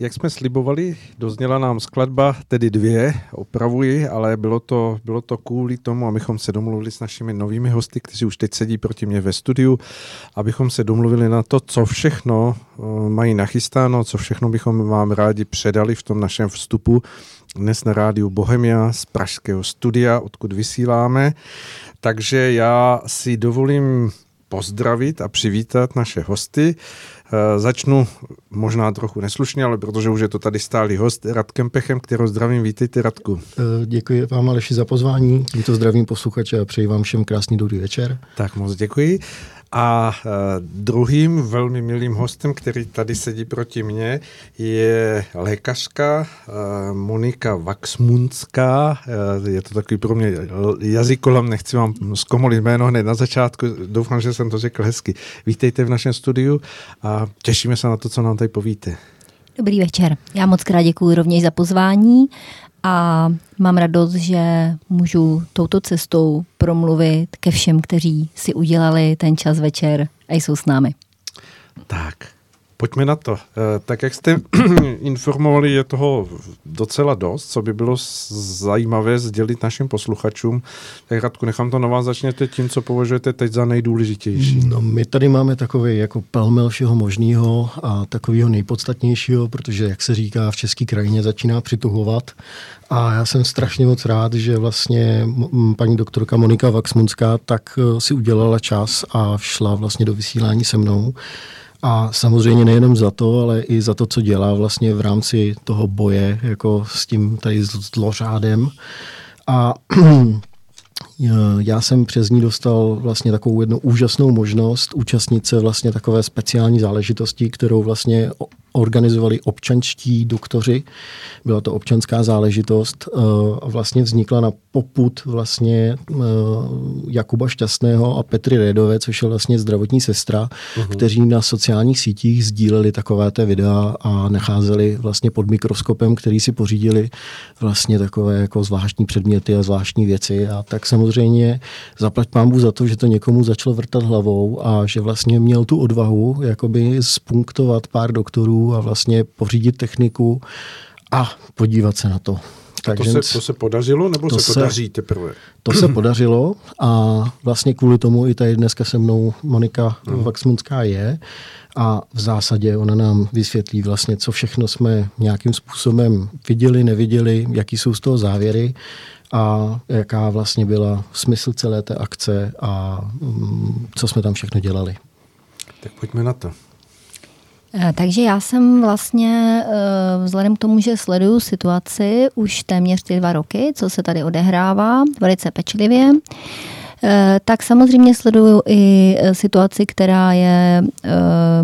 Jak jsme slibovali, dozněla nám skladba, tedy dvě, opravuji, ale bylo to, bylo to kvůli tomu, abychom se domluvili s našimi novými hosty, kteří už teď sedí proti mě ve studiu, abychom se domluvili na to, co všechno eh, mají nachystáno, co všechno bychom vám rádi předali v tom našem vstupu dnes na rádiu Bohemia z pražského studia, odkud vysíláme. Takže já si dovolím pozdravit a přivítat naše hosty. Eh, začnu možná trochu neslušně, ale protože už je to tady stálý host, Radkem Pechem, kterého zdravím. Vítejte, Radku. Eh, děkuji vám, Aleši, za pozvání. Tímto zdravím posluchače a přeji vám všem krásný dobrý večer. Tak moc děkuji. A uh, druhým velmi milým hostem, který tady sedí proti mně, je lékařka uh, Monika Vaxmunská. Uh, je to takový pro mě jazykolem, nechci vám zkomolit jméno hned na začátku. Doufám, že jsem to řekl hezky. Vítejte v našem studiu a těšíme se na to, co nám tady povíte. Dobrý večer. Já moc krát děkuji rovněž za pozvání a mám radost, že můžu touto cestou promluvit ke všem, kteří si udělali ten čas večer a jsou s námi. Tak, Pojďme na to. Eh, tak jak jste informovali, je toho docela dost, co by bylo zajímavé sdělit našim posluchačům. Tak Radku, nechám to na vás, začněte tím, co považujete teď za nejdůležitější. No, my tady máme takový jako pelmel všeho možného a takového nejpodstatnějšího, protože, jak se říká, v české krajině začíná přituhovat. A já jsem strašně moc rád, že vlastně paní doktorka Monika Vaxmunská tak eh, si udělala čas a šla vlastně do vysílání se mnou. A samozřejmě nejenom za to, ale i za to, co dělá vlastně v rámci toho boje jako s tím tady zlořádem. A já jsem přes ní dostal vlastně takovou jednu úžasnou možnost účastnit se vlastně takové speciální záležitosti, kterou vlastně organizovali občanští doktoři. Byla to občanská záležitost eh, a vlastně vznikla na poput vlastně eh, Jakuba Šťastného a Petry Redové, což je vlastně zdravotní sestra, uh-huh. kteří na sociálních sítích sdíleli takové té videa a nacházeli vlastně pod mikroskopem, který si pořídili vlastně takové jako zvláštní předměty a zvláštní věci a tak samozřejmě zaplať pámbu za to, že to někomu začalo vrtat hlavou a že vlastně měl tu odvahu jakoby spunktovat pár doktorů a vlastně pořídit techniku a podívat se na to. Takže to, se, to se podařilo, nebo to se to daří teprve? To se podařilo a vlastně kvůli tomu i tady dneska se mnou Monika hmm. Vaxmunská je a v zásadě ona nám vysvětlí vlastně, co všechno jsme nějakým způsobem viděli, neviděli, jaký jsou z toho závěry a jaká vlastně byla smysl celé té akce a mm, co jsme tam všechno dělali. Tak pojďme na to. Eh, takže já jsem vlastně, eh, vzhledem k tomu, že sleduju situaci už téměř ty dva roky, co se tady odehrává, velice pečlivě, eh, tak samozřejmě sleduju i situaci, která je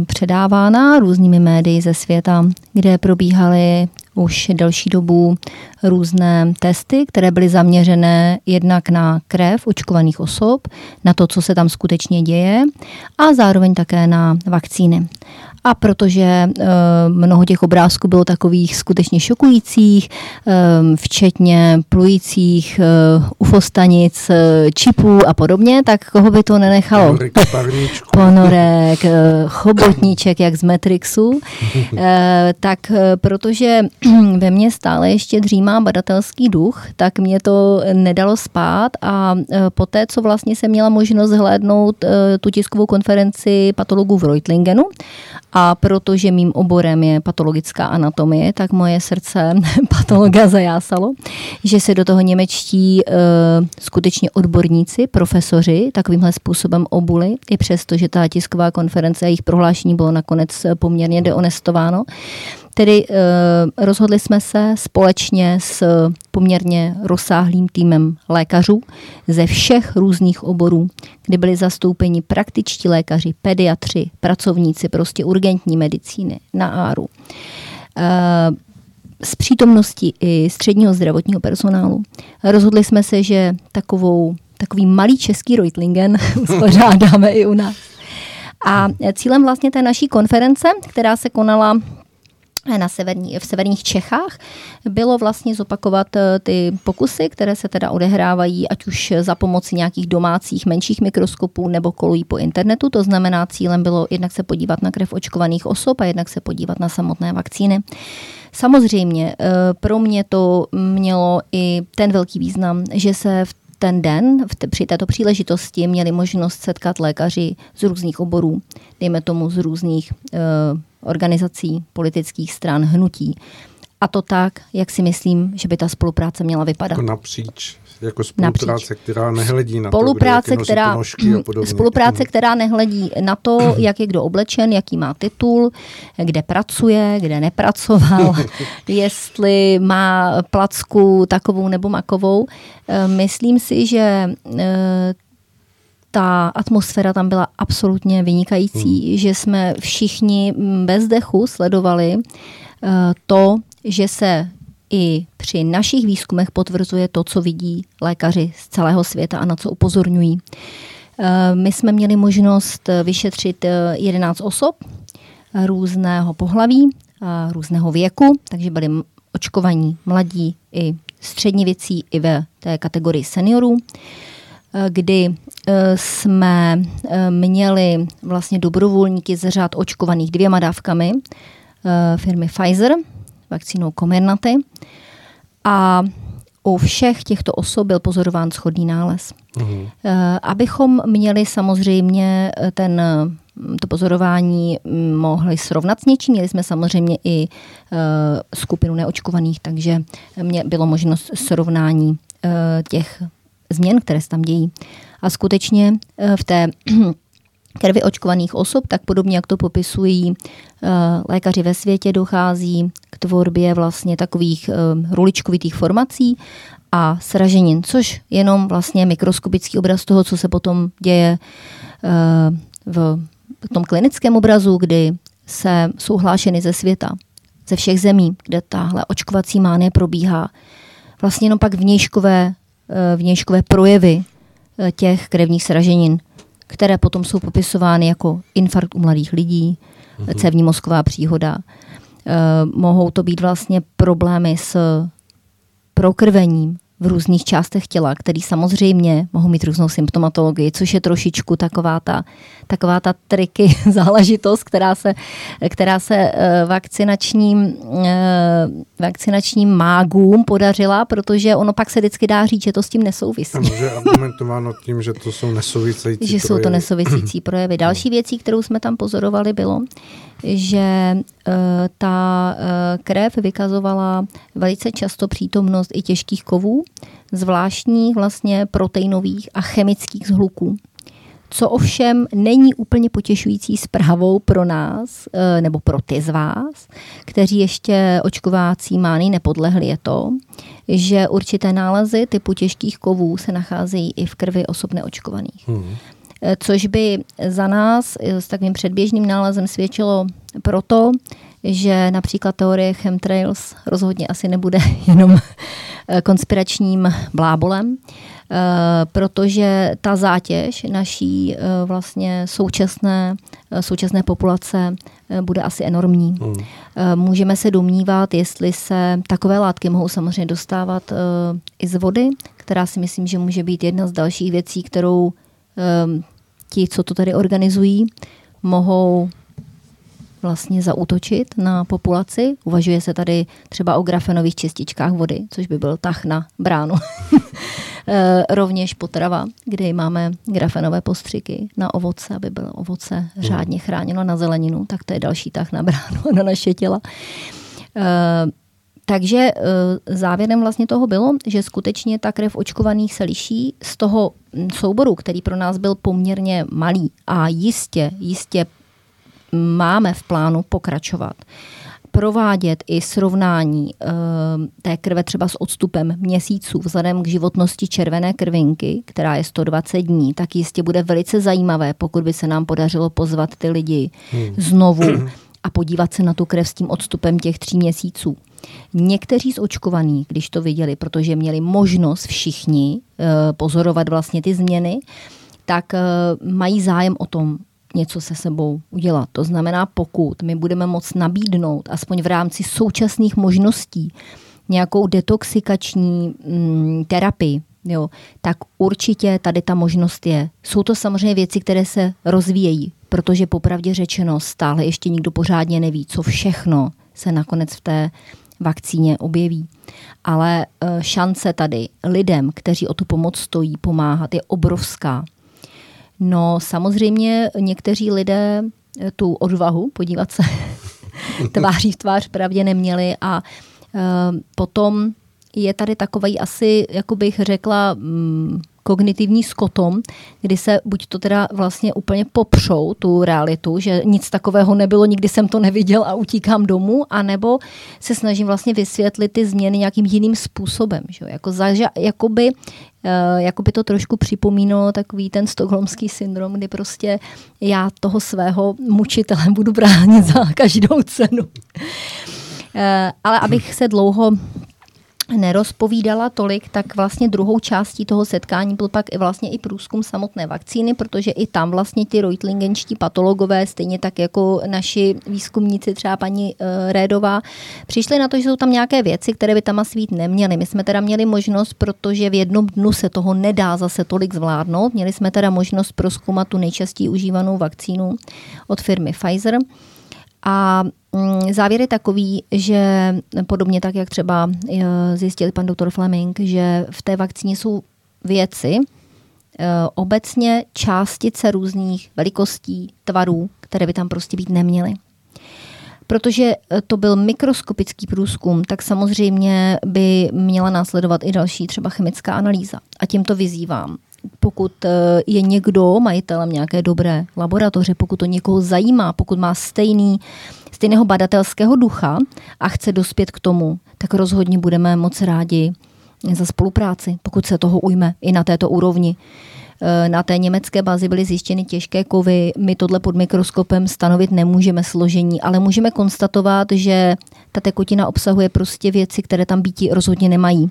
předávána různými médii ze světa, kde probíhaly už delší dobu různé testy, které byly zaměřené jednak na krev očkovaných osob, na to, co se tam skutečně děje a zároveň také na vakcíny. A protože uh, mnoho těch obrázků bylo takových skutečně šokujícých, um, včetně plujících uh, ufostanic, uh, čipů a podobně, tak koho by to nenechalo? Ponorek, uh, chobotníček, jak z Matrixu. tak protože ve mně stále ještě dřímá badatelský duch, tak mě to nedalo spát a uh, poté, co vlastně jsem měla možnost zhlédnout uh, tu tiskovou konferenci patologů v Reutlingenu a protože mým oborem je patologická anatomie, tak moje srdce patologa zajásalo, že se do toho němečtí uh, skutečně odborníci, profesoři takovýmhle způsobem obuli, i přesto, že ta tisková konference a jejich prohlášení bylo nakonec poměrně deonestováno. Tedy eh, rozhodli jsme se společně s poměrně rozsáhlým týmem lékařů ze všech různých oborů, kdy byli zastoupeni praktičtí lékaři, pediatři, pracovníci prostě urgentní medicíny na áru. S eh, přítomností i středního zdravotního personálu. Rozhodli jsme se, že takovou, takový malý český Reutlingen uspořádáme i u nás. A cílem vlastně té naší konference, která se konala na severní, v severních Čechách bylo vlastně zopakovat eh, ty pokusy, které se teda odehrávají, ať už za pomoci nějakých domácích menších mikroskopů nebo kolují po internetu. To znamená, cílem bylo jednak se podívat na krev očkovaných osob a jednak se podívat na samotné vakcíny. Samozřejmě eh, pro mě to mělo i ten velký význam, že se v ten den, v te, při této příležitosti, měli možnost setkat lékaři z různých oborů, dejme tomu z různých uh, organizací, politických stran, hnutí. A to tak, jak si myslím, že by ta spolupráce měla vypadat. Jako napříč, jako spolupráce, napříč. která nehledí na spolupráce, to, která, Spolupráce, která nehledí na to, jak je kdo oblečen, jaký má titul, kde pracuje, kde nepracoval, jestli má placku takovou nebo makovou. Eh, myslím si, že eh, ta atmosféra tam byla absolutně vynikající, hmm. že jsme všichni bez dechu sledovali uh, to, že se i při našich výzkumech potvrzuje to, co vidí lékaři z celého světa a na co upozorňují. Uh, my jsme měli možnost vyšetřit 11 uh, osob různého pohlaví, různého věku, takže byli očkovaní mladí i střední věcí i ve té kategorii seniorů kdy eh, jsme eh, měli vlastně dobrovolníky z řád očkovaných dvěma dávkami eh, firmy Pfizer, vakcínou Comirnaty. A u všech těchto osob byl pozorován schodný nález. Uhum. Abychom měli samozřejmě ten, to pozorování mm, mohli srovnat s něčím, měli jsme samozřejmě i skupinu neočkovaných, takže mě bylo možnost srovnání těch změn, které se tam dějí. A skutečně eh, v té krvi očkovaných osob, tak podobně jak to popisují eh, lékaři ve světě, dochází k tvorbě vlastně takových eh, ruličkovitých formací a sraženin, což jenom vlastně mikroskopický obraz toho, co se potom děje v tom klinickém obrazu, kdy se jsou hlášeny ze světa, ze všech zemí, kde tahle očkovací mánie probíhá. Vlastně jenom pak vnějškové vnějškové projevy eh, těch krevních sraženin, které potom jsou popisovány jako infarkt u mladých lidí, mm-hmm. cévní mozková příhoda. Eh, mohou to být vlastně problémy s prokrvením, v různých částech těla, který samozřejmě mohou mít různou symptomatologii, což je trošičku taková ta, taková ta triky záležitost, která se, která se eh, vakcinačním, eh, vakcinačním mágům podařila, protože ono pak se vždycky dá říct, že to s tím nesouvisí. Ano, že argumentováno tím, že to jsou nesouvisející Že jsou to nesouvisící projevy. Další věcí, kterou jsme tam pozorovali, bylo, že uh, ta uh, krev vykazovala velice často přítomnost i těžkých kovů, zvláštních vlastně proteinových a chemických zhluků. Co ovšem není úplně potěšující zprávou pro nás, uh, nebo pro ty z vás, kteří ještě očkovací mány nepodlehli, je to, že určité nálezy typu těžkých kovů se nacházejí i v krvi osob neočkovaných. Hmm což by za nás s takovým předběžným nálezem svědčilo proto, že například teorie chemtrails rozhodně asi nebude jenom konspiračním blábolem, protože ta zátěž naší vlastně současné, současné populace bude asi enormní. Hmm. Můžeme se domnívat, jestli se takové látky mohou samozřejmě dostávat i z vody, která si myslím, že může být jedna z dalších věcí, kterou ti, co to tady organizují, mohou vlastně zautočit na populaci. Uvažuje se tady třeba o grafenových čističkách vody, což by byl tah na bránu. Eh, rovněž potrava, kde máme grafenové postřiky na ovoce, aby bylo ovoce řádně chráněno na zeleninu, tak to je další tah na bránu na naše těla. Eh, takže eh, závěrem vlastně toho bylo, že skutečně ta krev očkovaných se liší z toho hm, souboru, který pro nás byl poměrně malý a jistě, jistě máme v plánu pokračovat provádět i srovnání e, té krve třeba s odstupem měsíců vzhledem k životnosti červené krvinky, která je 120 dní, tak jistě bude velice zajímavé, pokud by se nám podařilo pozvat ty lidi hmm. znovu a podívat se na tu krev s tím odstupem těch tří měsíců. Někteří z očkovaných, když to viděli, protože měli možnost všichni e, pozorovat vlastně ty změny, tak e, mají zájem o tom, něco se sebou udělat. To znamená, pokud my budeme moct nabídnout, aspoň v rámci současných možností, nějakou detoxikační mm, terapii, jo, tak určitě tady ta možnost je. Jsou to samozřejmě věci, které se rozvíjejí, protože popravdě řečeno stále ještě nikdo pořádně neví, co všechno se nakonec v té vakcíně objeví. Ale e, šance tady lidem, kteří o tu pomoc stojí, pomáhat, je obrovská. No samozřejmě někteří lidé e, tu odvahu podívat se tváří v tvář pravdě neměli a e, potom je tady takový asi, jako bych řekla, mm, kognitivní skotom, kdy se buď to teda vlastně úplně popřou tu realitu, že nic takového nebylo, nikdy jsem to neviděl a utíkám domů, anebo se snažím vlastně vysvětlit ty změny nějakým jiným způsobem. Že? Jako zaža, jakoby, uh, jakoby to trošku připomínalo takový ten stokholmský syndrom, kdy prostě já toho svého mučitele budu bránit za každou cenu. Uh, ale abych se dlouho nerozpovídala tolik, tak vlastně druhou částí toho setkání byl pak i vlastně i průzkum samotné vakcíny, protože i tam vlastně ti reutlingenští patologové, stejně tak jako naši výzkumníci, třeba paní uh, Rédová, přišli na to, že jsou tam nějaké věci, které by tam asi být neměly. My jsme teda měli možnost, protože v jednom dnu se toho nedá zase tolik zvládnout, měli jsme teda možnost proskoumat tu nejčastěji užívanou vakcínu od firmy Pfizer. A mm, závěr je takový, že podobně tak, jak třeba eh, zjistil pan doktor Fleming, že v té vakcíně jsou věci, eh, obecně částice různých velikostí, tvarů, které by tam prostě být neměly. Protože eh, to byl mikroskopický průzkum, tak samozřejmě by měla následovat i další třeba chemická analýza. A tím to vyzývám pokud eh, je někdo majitelem nějaké dobré laboratoře, pokud to někoho zajímá, pokud má stejný, stejného badatelského ducha a chce dospět k tomu, tak rozhodně budeme moc rádi za spolupráci, pokud se toho ujme i na této úrovni. Eh, na té německé bázi byly zjištěny těžké kovy. My tohle pod mikroskopem stanovit nemůžeme složení, ale můžeme konstatovat, že ta tekutina obsahuje prostě věci, které tam býti rozhodně nemají.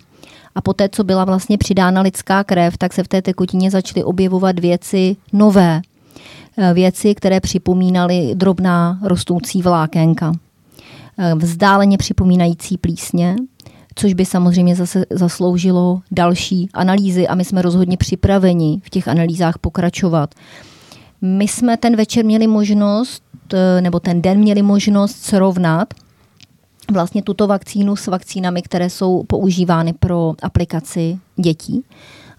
A poté, co byla vlastně přidána lidská krev, tak se v té tekutině začaly objevovat věci nové. Eh, věci, které připomínaly drobná rostoucí vlákénka. Eh, vzdáleně připomínající plísně, což by samozřejmě zase zasloužilo další analýzy a my jsme rozhodně připraveni v těch analýzách pokračovat. My jsme ten večer měli možnost, eh, nebo ten den měli možnost srovnat vlastně tuto vakcínu s vakcínami, které jsou používány pro aplikaci dětí.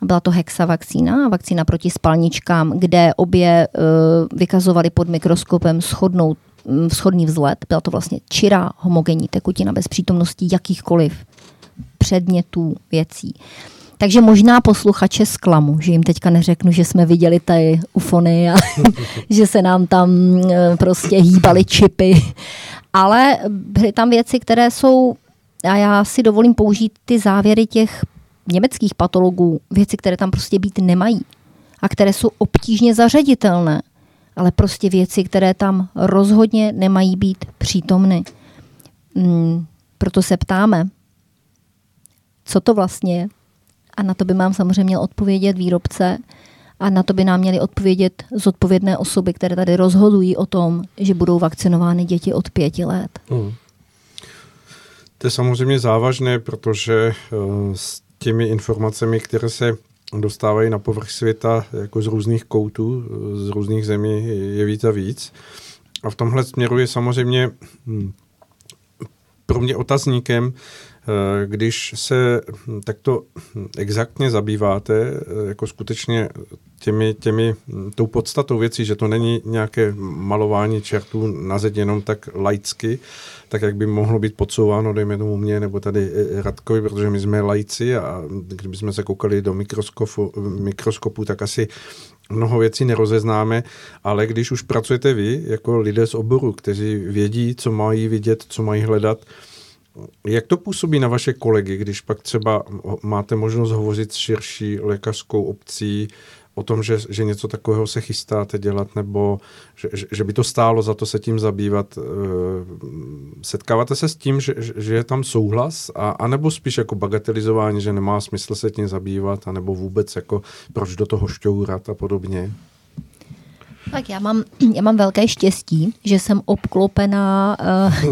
Byla to hexavakcína, vakcína proti spalničkám, kde obě uh, vykazovaly pod mikroskopem schodnou, um, schodný vzhled. Byla to vlastně čirá homogenní tekutina bez přítomnosti jakýchkoliv předmětů, věcí. Takže možná posluchače zklamu, že jim teďka neřeknu, že jsme viděli ty ufony a že se nám tam e, prostě hýbaly čipy ale byly tam věci, které jsou, a já si dovolím použít ty závěry těch německých patologů, věci, které tam prostě být nemají a které jsou obtížně zařaditelné, ale prostě věci, které tam rozhodně nemají být přítomny. Hmm, proto se ptáme, co to vlastně je. A na to by mám samozřejmě měl odpovědět výrobce, a na to by nám měly odpovědět zodpovědné osoby, které tady rozhodují o tom, že budou vakcinovány děti od pěti let. Hmm. To je samozřejmě závažné, protože uh, s těmi informacemi, které se dostávají na povrch světa jako z různých koutů, z různých zemí je víc a víc. A v tomhle směru je samozřejmě hm, pro mě otazníkem, Eh, když se takto exaktně zabýváte, eh, jako skutečně těmi, těmi, tou podstatou věcí, že to není nějaké malování čertů na zeď jenom tak laicky, tak jak by mohlo být podsouváno, dejme tomu mě nebo tady eh, Radkovi, protože my jsme lajci a kdybychom se koukali do mikroskopu, mikroskopu tak asi mnoho věcí nerozeznáme, ale když už pracujete vy, jako lidé z oboru, kteří vědí, co mají vidět, co mají hledat, jak to působí na vaše kolegy, když pak třeba máte možnost hovořit s širší lékařskou obcí o tom, že, že něco takového se chystáte dělat, nebo že, že by to stálo za to se tím zabývat? Eh, setkáváte se s tím, že, že je tam souhlas, a, anebo spíš jako bagatelizování, že nemá smysl se tím zabývat, anebo vůbec jako proč do toho šťourat a podobně? Tak já mám, já mám velké štěstí, že jsem obklopená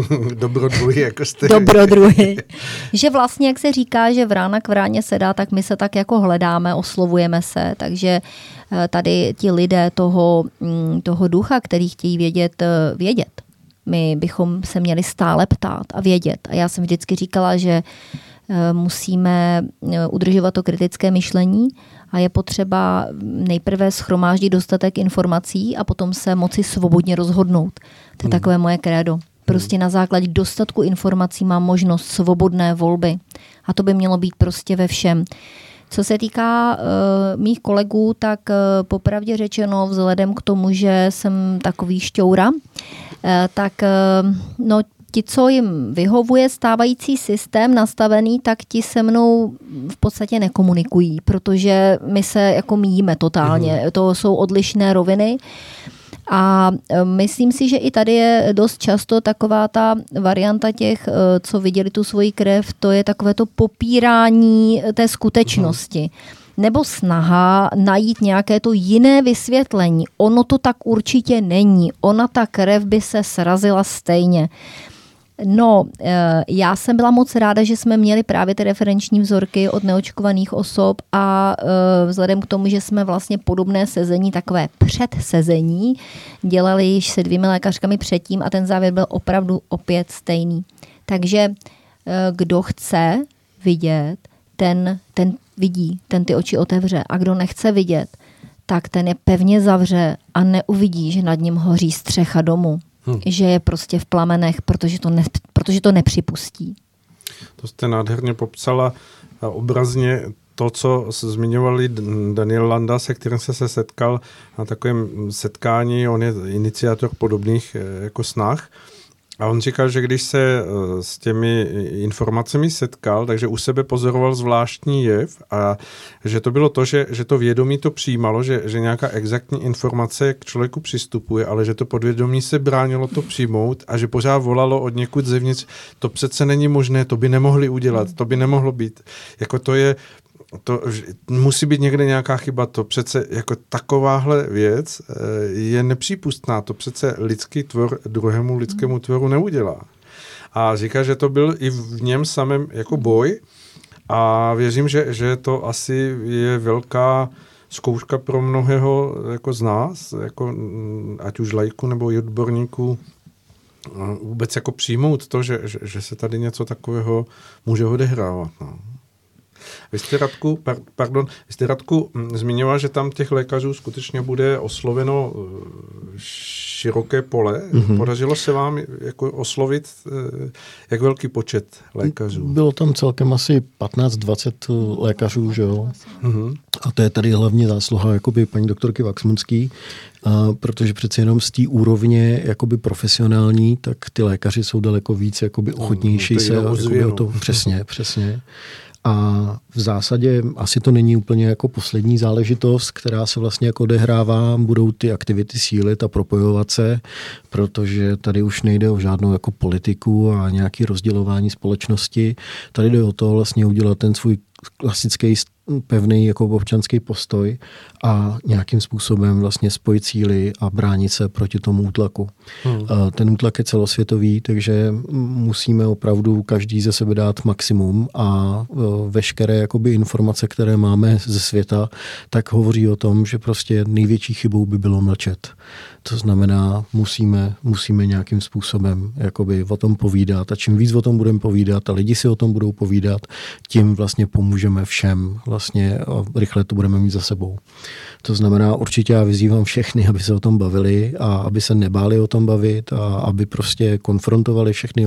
uh, dobrodruhy, jako jste. Dobrodruhy. že vlastně, jak se říká, že vrána k vráně sedá, tak my se tak jako hledáme, oslovujeme se, takže uh, tady ti lidé toho, um, toho ducha, který chtějí vědět, uh, vědět. My bychom se měli stále ptát a vědět. A já jsem vždycky říkala, že musíme udržovat to kritické myšlení a je potřeba nejprve schromáždit dostatek informací a potom se moci svobodně rozhodnout. To je hmm. takové moje krédo. Prostě na základě dostatku informací mám možnost svobodné volby. A to by mělo být prostě ve všem. Co se týká uh, mých kolegů, tak uh, popravdě řečeno, vzhledem k tomu, že jsem takový šťoura, uh, tak uh, no, ti, co jim vyhovuje stávající systém nastavený, tak ti se mnou v podstatě nekomunikují, protože my se jako míjíme totálně. Mm. To jsou odlišné roviny. A e, myslím si, že i tady je dost často taková ta varianta těch, e, co viděli tu svoji krev, to je takové to popírání té skutečnosti. Mm. Nebo snaha najít nějaké to jiné vysvětlení. Ono to tak určitě není. Ona ta krev by se srazila stejně. No, eh, já jsem byla moc ráda, že jsme měli právě ty referenční vzorky od neočkovaných osob a eh, vzhledem k tomu, že jsme vlastně podobné sezení, takové předsezení, dělali již se dvěmi lékařkami předtím a ten závěr byl opravdu opět stejný. Takže eh, kdo chce vidět, ten, ten vidí, ten ty oči otevře a kdo nechce vidět, tak ten je pevně zavře a neuvidí, že nad ním hoří střecha domu hmm. že je prostě v plamenech, protože to, ne, protože to nepřipustí. To jste nádherně popsala obrazně to, co zmiňovali Daniel Landa, se kterým se se setkal na takovém setkání, on je iniciátor podobných eh, jako snah, a on říkal, že když se eh, s těmi informacemi setkal, takže u sebe pozoroval zvláštní jev a že to bylo to, že, že to vědomí to přijímalo, že, že nějaká exaktní informace k člověku přistupuje, ale že to podvědomí se bránilo to přijmout a že pořád volalo od někud zevnitř, to přece není možné, to by nemohli udělat, to by nemohlo být. Jako to je, to musí být někde nějaká chyba. To přece jako takováhle věc eh, je nepřípustná. To přece lidský tvor druhému lidskému tvoru neudělá. A říká, že to byl i v něm samém jako boj a věřím, že, že to asi je velká zkouška pro mnohého jako z nás, jako, mm, ať už lajku nebo i odborníků, vůbec jako přijmout to, že, že, že se tady něco takového může odehrávat. No. Vy jste, Radku, pardon, vy jste Radku hm, zmiňoval, že tam těch lékařů skutečně bude osloveno eh, široké pole. Mm-hmm. Podařilo se vám jako oslovit eh, jak velký počet lékařů? Bylo tam celkem asi 15-20 eh, lékařů, že jo. Mm-hmm. A to je tady hlavně zásluha jakoby paní doktorky Vaxmunský, a protože přece jenom z té úrovně jakoby profesionální, tak ty lékaři jsou daleko víc jakoby ochotnější no, se jakoby o to, přesně, přesně. A v zásadě asi to není úplně jako poslední záležitost, která se vlastně jako odehrává. Budou ty aktivity sílit a propojovat se, protože tady už nejde o žádnou jako politiku a nějaký rozdělování společnosti. Tady jde o to vlastně udělat ten svůj klasický pevný jako občanský postoj a nějakým způsobem vlastně spojit síly a bránit se proti tomu útlaku. Hmm. Ten útlak je celosvětový, takže musíme opravdu každý ze sebe dát maximum a e, veškeré jakoby informace, které máme ze světa, tak hovoří o tom, že prostě největší chybou by bylo mlčet. To znamená, musíme, musíme nějakým způsobem jakoby o tom povídat a čím víc o tom budeme povídat a lidi si o tom budou povídat, tím vlastně pomůžeme všem vlastně a rychle to budeme mít za sebou. To znamená, určitě já vyzývám všechny, aby se o tom bavili a aby se nebáli o tom bavit a aby prostě konfrontovali všechny,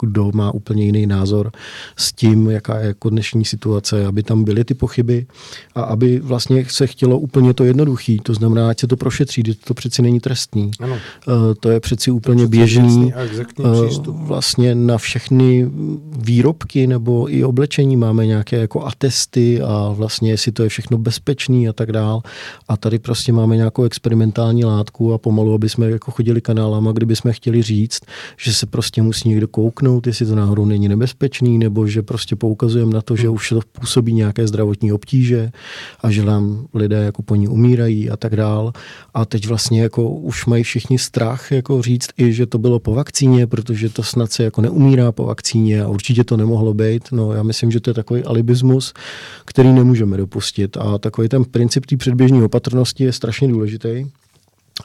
kdo má úplně jiný názor s tím, jaká je jako dnešní situace, aby tam byly ty pochyby a aby vlastně se chtělo úplně to jednoduchý. To znamená, ať se to prošetří, to přeci není trestní. Ano. Eh, to je přeci úplně běžný. Eh, vlastně na všechny výrobky nebo i oblečení máme nějaké jako atesty a vlastně jestli to je všechno bezpečný a tak dál. A tady prostě máme nějakou experimentální látku a pomalu, aby jsme jako chodili kanálama, kdyby jsme chtěli říct, že se prostě musí někdo kouknout, jestli to náhodou není nebezpečný, nebo že prostě poukazujeme na to, že už to působí nějaké zdravotní obtíže a že nám lidé jako po ní umírají a tak dál. A teď vlastně jako už mají všichni strach jako říct i, že to bylo po vakcíně, protože to snad se jako neumírá po vakcíně a určitě to nemohlo být. No já myslím, že to je takový alibismus, který nemůžeme dopustit. A takový ten princip té předběžné opatrnosti je strašně důležitý.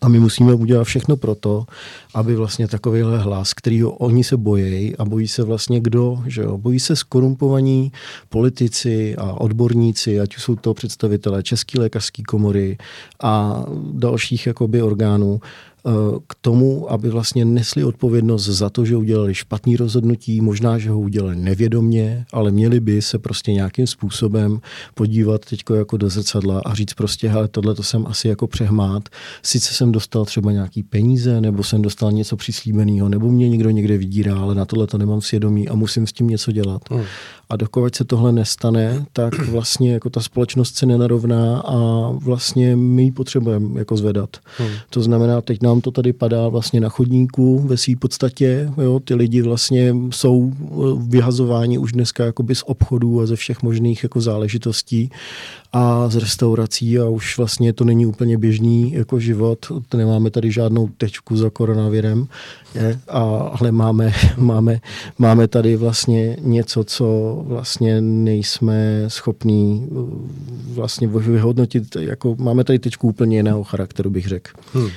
A my musíme udělat všechno pro to, aby vlastně takovýhle hlas, kterýho oni se bojí a bojí se vlastně kdo, že jo? Bojí se skorumpovaní politici a odborníci, ať jsou to představitelé České lékařské komory a dalších jakoby orgánů, k tomu, aby vlastně nesli odpovědnost za to, že udělali špatný rozhodnutí, možná, že ho udělali nevědomně, ale měli by se prostě nějakým způsobem podívat teď jako do zrcadla a říct prostě, hele, tohle to jsem asi jako přehmát. Sice jsem dostal třeba nějaký peníze, nebo jsem dostal něco přislíbeného, nebo mě někdo někde vydírá, ale na tohle to nemám svědomí a musím s tím něco dělat. Hmm. A dokud se tohle nestane, tak vlastně jako ta společnost se nenarovná a vlastně my ji potřebujeme jako zvedat. Hmm. To znamená, teď nám to tady padá vlastně na chodníku ve své podstatě. Jo, ty lidi vlastně jsou eh, vyhazováni už dneska jakoby z obchodů a ze všech možných jako záležitostí a z restaurací a už vlastně to není úplně běžný jako život. Nemáme tady žádnou tečku za koronavirem, je, a, ale máme, máme, máme tady vlastně něco, co vlastně nejsme schopní uh, vlastně vyhodnotit. Jako, máme tady tečku úplně jiného charakteru, bych řekl. Hmm.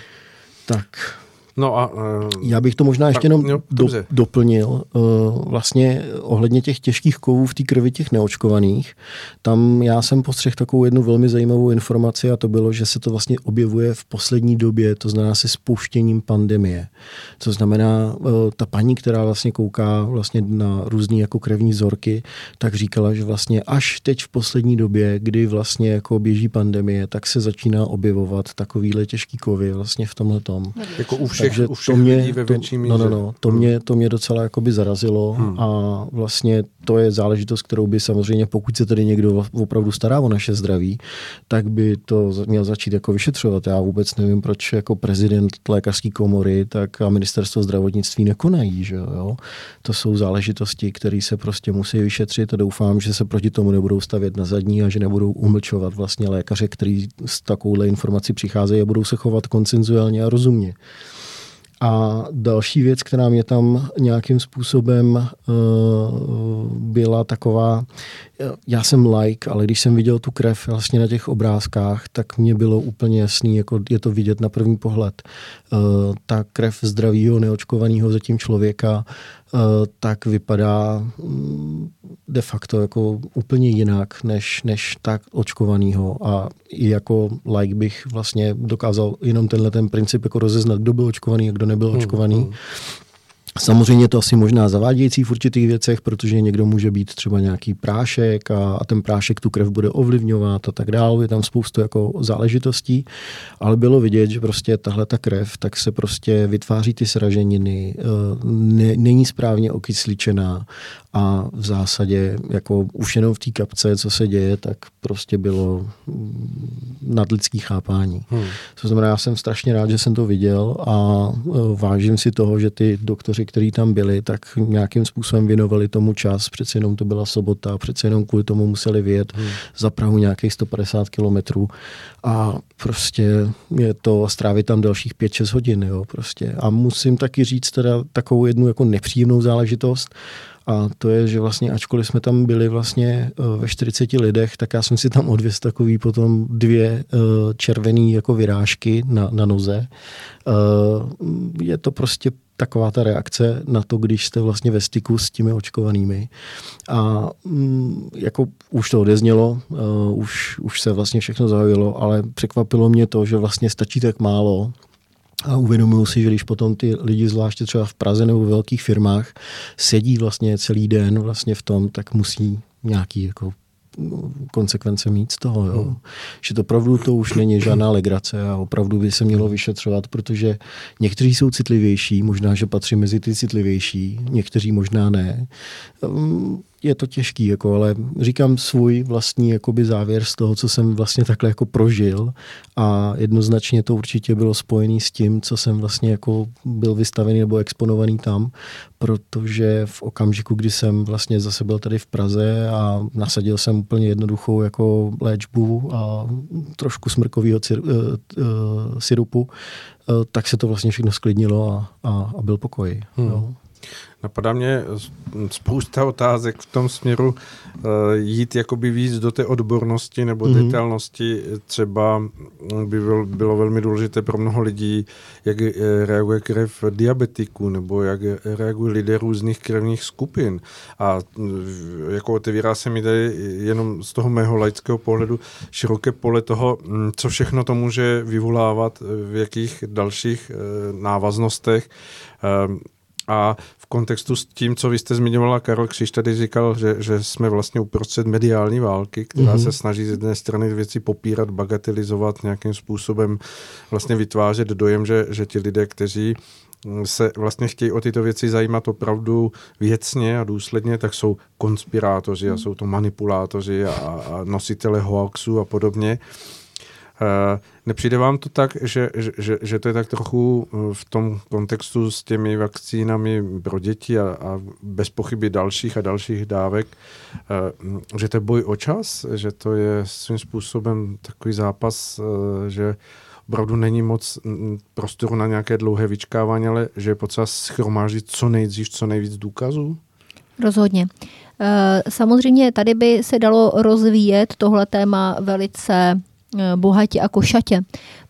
Tak. No a, uh, Já bych to možná ještě jenom jo, do, doplnil. Uh, vlastně ohledně těch těžkých kovů v té krvi těch neočkovaných, tam já jsem postřehl takovou jednu velmi zajímavou informaci a to bylo, že se to vlastně objevuje v poslední době, to znamená se spuštěním pandemie. To znamená, uh, ta paní, která vlastně kouká vlastně na různé jako krevní vzorky, tak říkala, že vlastně až teď v poslední době, kdy vlastně jako běží pandemie, tak se začíná objevovat takovýhle těžký kovy vlastně v tomhle tom. Jako u všech takže u všech to mě, lidí ve větší míře. No, no, no, to, hmm. mě, to mě docela jakoby zarazilo hmm. a vlastně to je záležitost, kterou by samozřejmě, pokud se tady někdo opravdu stará o naše zdraví, tak by to měl začít jako vyšetřovat. Já vůbec nevím, proč jako prezident lékařské komory tak a ministerstvo zdravotnictví nekonají. Že jo? To jsou záležitosti, které se prostě musí vyšetřit a doufám, že se proti tomu nebudou stavět na zadní a že nebudou umlčovat vlastně lékaře, kteří s takovouhle informací přicházejí a budou se chovat koncenzuálně a rozumně. A další věc, která mě tam nějakým způsobem uh, byla taková, já jsem like, ale když jsem viděl tu krev vlastně na těch obrázkách, tak mě bylo úplně jasný, jako je to vidět na první pohled. Uh, ta krev zdravého, neočkovaného zatím člověka Eh, tak vypadá mm, de facto jako úplně jinak než, než tak očkovanýho a i jako like bych vlastně dokázal jenom tenhle ten princip jako rozeznat, kdo byl očkovaný a kdo nebyl hmm, očkovaný. Hmm. Samozřejmě to asi možná zavádějící v určitých věcech, protože někdo může být třeba nějaký prášek a, a ten prášek tu krev bude ovlivňovat a tak dále. Je tam spoustu jako záležitostí, ale bylo vidět, že prostě tahle ta krev, tak se prostě vytváří ty sraženiny, eh, ne, není správně okysličená a v zásadě jako už jenom v té kapce, co se děje, tak prostě bylo nadlidský chápání. Hmm. To znamená, já jsem strašně rád, že jsem to viděl a eh, vážím si toho, že ty doktoři redaktoři, kteří tam byli, tak nějakým způsobem věnovali tomu čas. Přece jenom to byla sobota, přece jenom kvůli tomu museli vyjet hmm. za Prahu nějakých 150 kilometrů a prostě je to strávit tam dalších 5-6 hodin. Jo, prostě. A musím taky říct teda takovou jednu jako nepříjemnou záležitost, a to je, že vlastně ačkoliv jsme tam byli vlastně eh, ve 40 lidech, tak já jsem si tam odvěz takový potom dvě eh, červené jako vyrážky na, na noze. Eh, je to prostě taková ta reakce na to, když jste vlastně ve styku s těmi očkovanými. A mm, jako už to odeznělo, už, už se vlastně všechno zahojilo, ale překvapilo mě to, že vlastně stačí tak málo, a uvědomuju si, že když potom ty lidi, zvláště třeba v Praze nebo v velkých firmách, sedí vlastně celý den vlastně v tom, tak musí nějaký jako konsekvence mít z toho. Jo. Hmm. Že to opravdu to už není žádná legrace a opravdu by se mělo vyšetřovat, protože někteří jsou citlivější, možná, že patří mezi ty citlivější, někteří možná ne. Um, je to těžký, jako, ale říkám svůj vlastní jakoby závěr z toho, co jsem vlastně takhle jako prožil a jednoznačně to určitě bylo spojené s tím, co jsem vlastně jako byl vystavený nebo exponovaný tam, protože v okamžiku, kdy jsem vlastně zase byl tady v Praze a nasadil jsem úplně jednoduchou jako léčbu a trošku smrkového uh, uh, syrupu, uh, tak se to vlastně všechno sklidnilo a, a, a byl pokoj. Hmm. Jo. Napadá mě spousta otázek v tom směru uh, jít jakoby víc do té odbornosti nebo mm-hmm. detailnosti. Třeba by bylo, bylo velmi důležité pro mnoho lidí, jak eh, reaguje krev diabetiků nebo jak reagují lidé různých krevních skupin. A eh, jako otevírá se mi tady jenom z toho mého laického pohledu široké pole toho, hm, co všechno to může vyvolávat, v jakých dalších návaznostech. A v kontextu s tím, co vy jste zmiňovala, Karol Křiš tady říkal, že, že jsme vlastně uprostřed mediální války, která mm-hmm. se snaží z jedné strany věci popírat, bagatelizovat, nějakým způsobem vlastně vytvářet dojem, že, že ti lidé, kteří se vlastně chtějí o tyto věci zajímat opravdu věcně a důsledně, tak jsou konspirátoři a mhm. jsou to manipulátoři a, a nositele hoaxů a podobně. Uh, Nepřijde vám to tak, že, že, že to je tak trochu eh, v tom kontextu s těmi vakcínami pro děti a, a bez pochyby dalších a dalších dávek, eh, že to je boj o čas, že to je svým způsobem takový zápas, eh, že opravdu není moc mm, prostoru na nějaké dlouhé vyčkávání, ale že je potřeba schromáždit co nejdřív, co nejvíc důkazů? Rozhodně. Samozřejmě tady by se dalo rozvíjet tohle téma velice Eh, bohatě a košatě,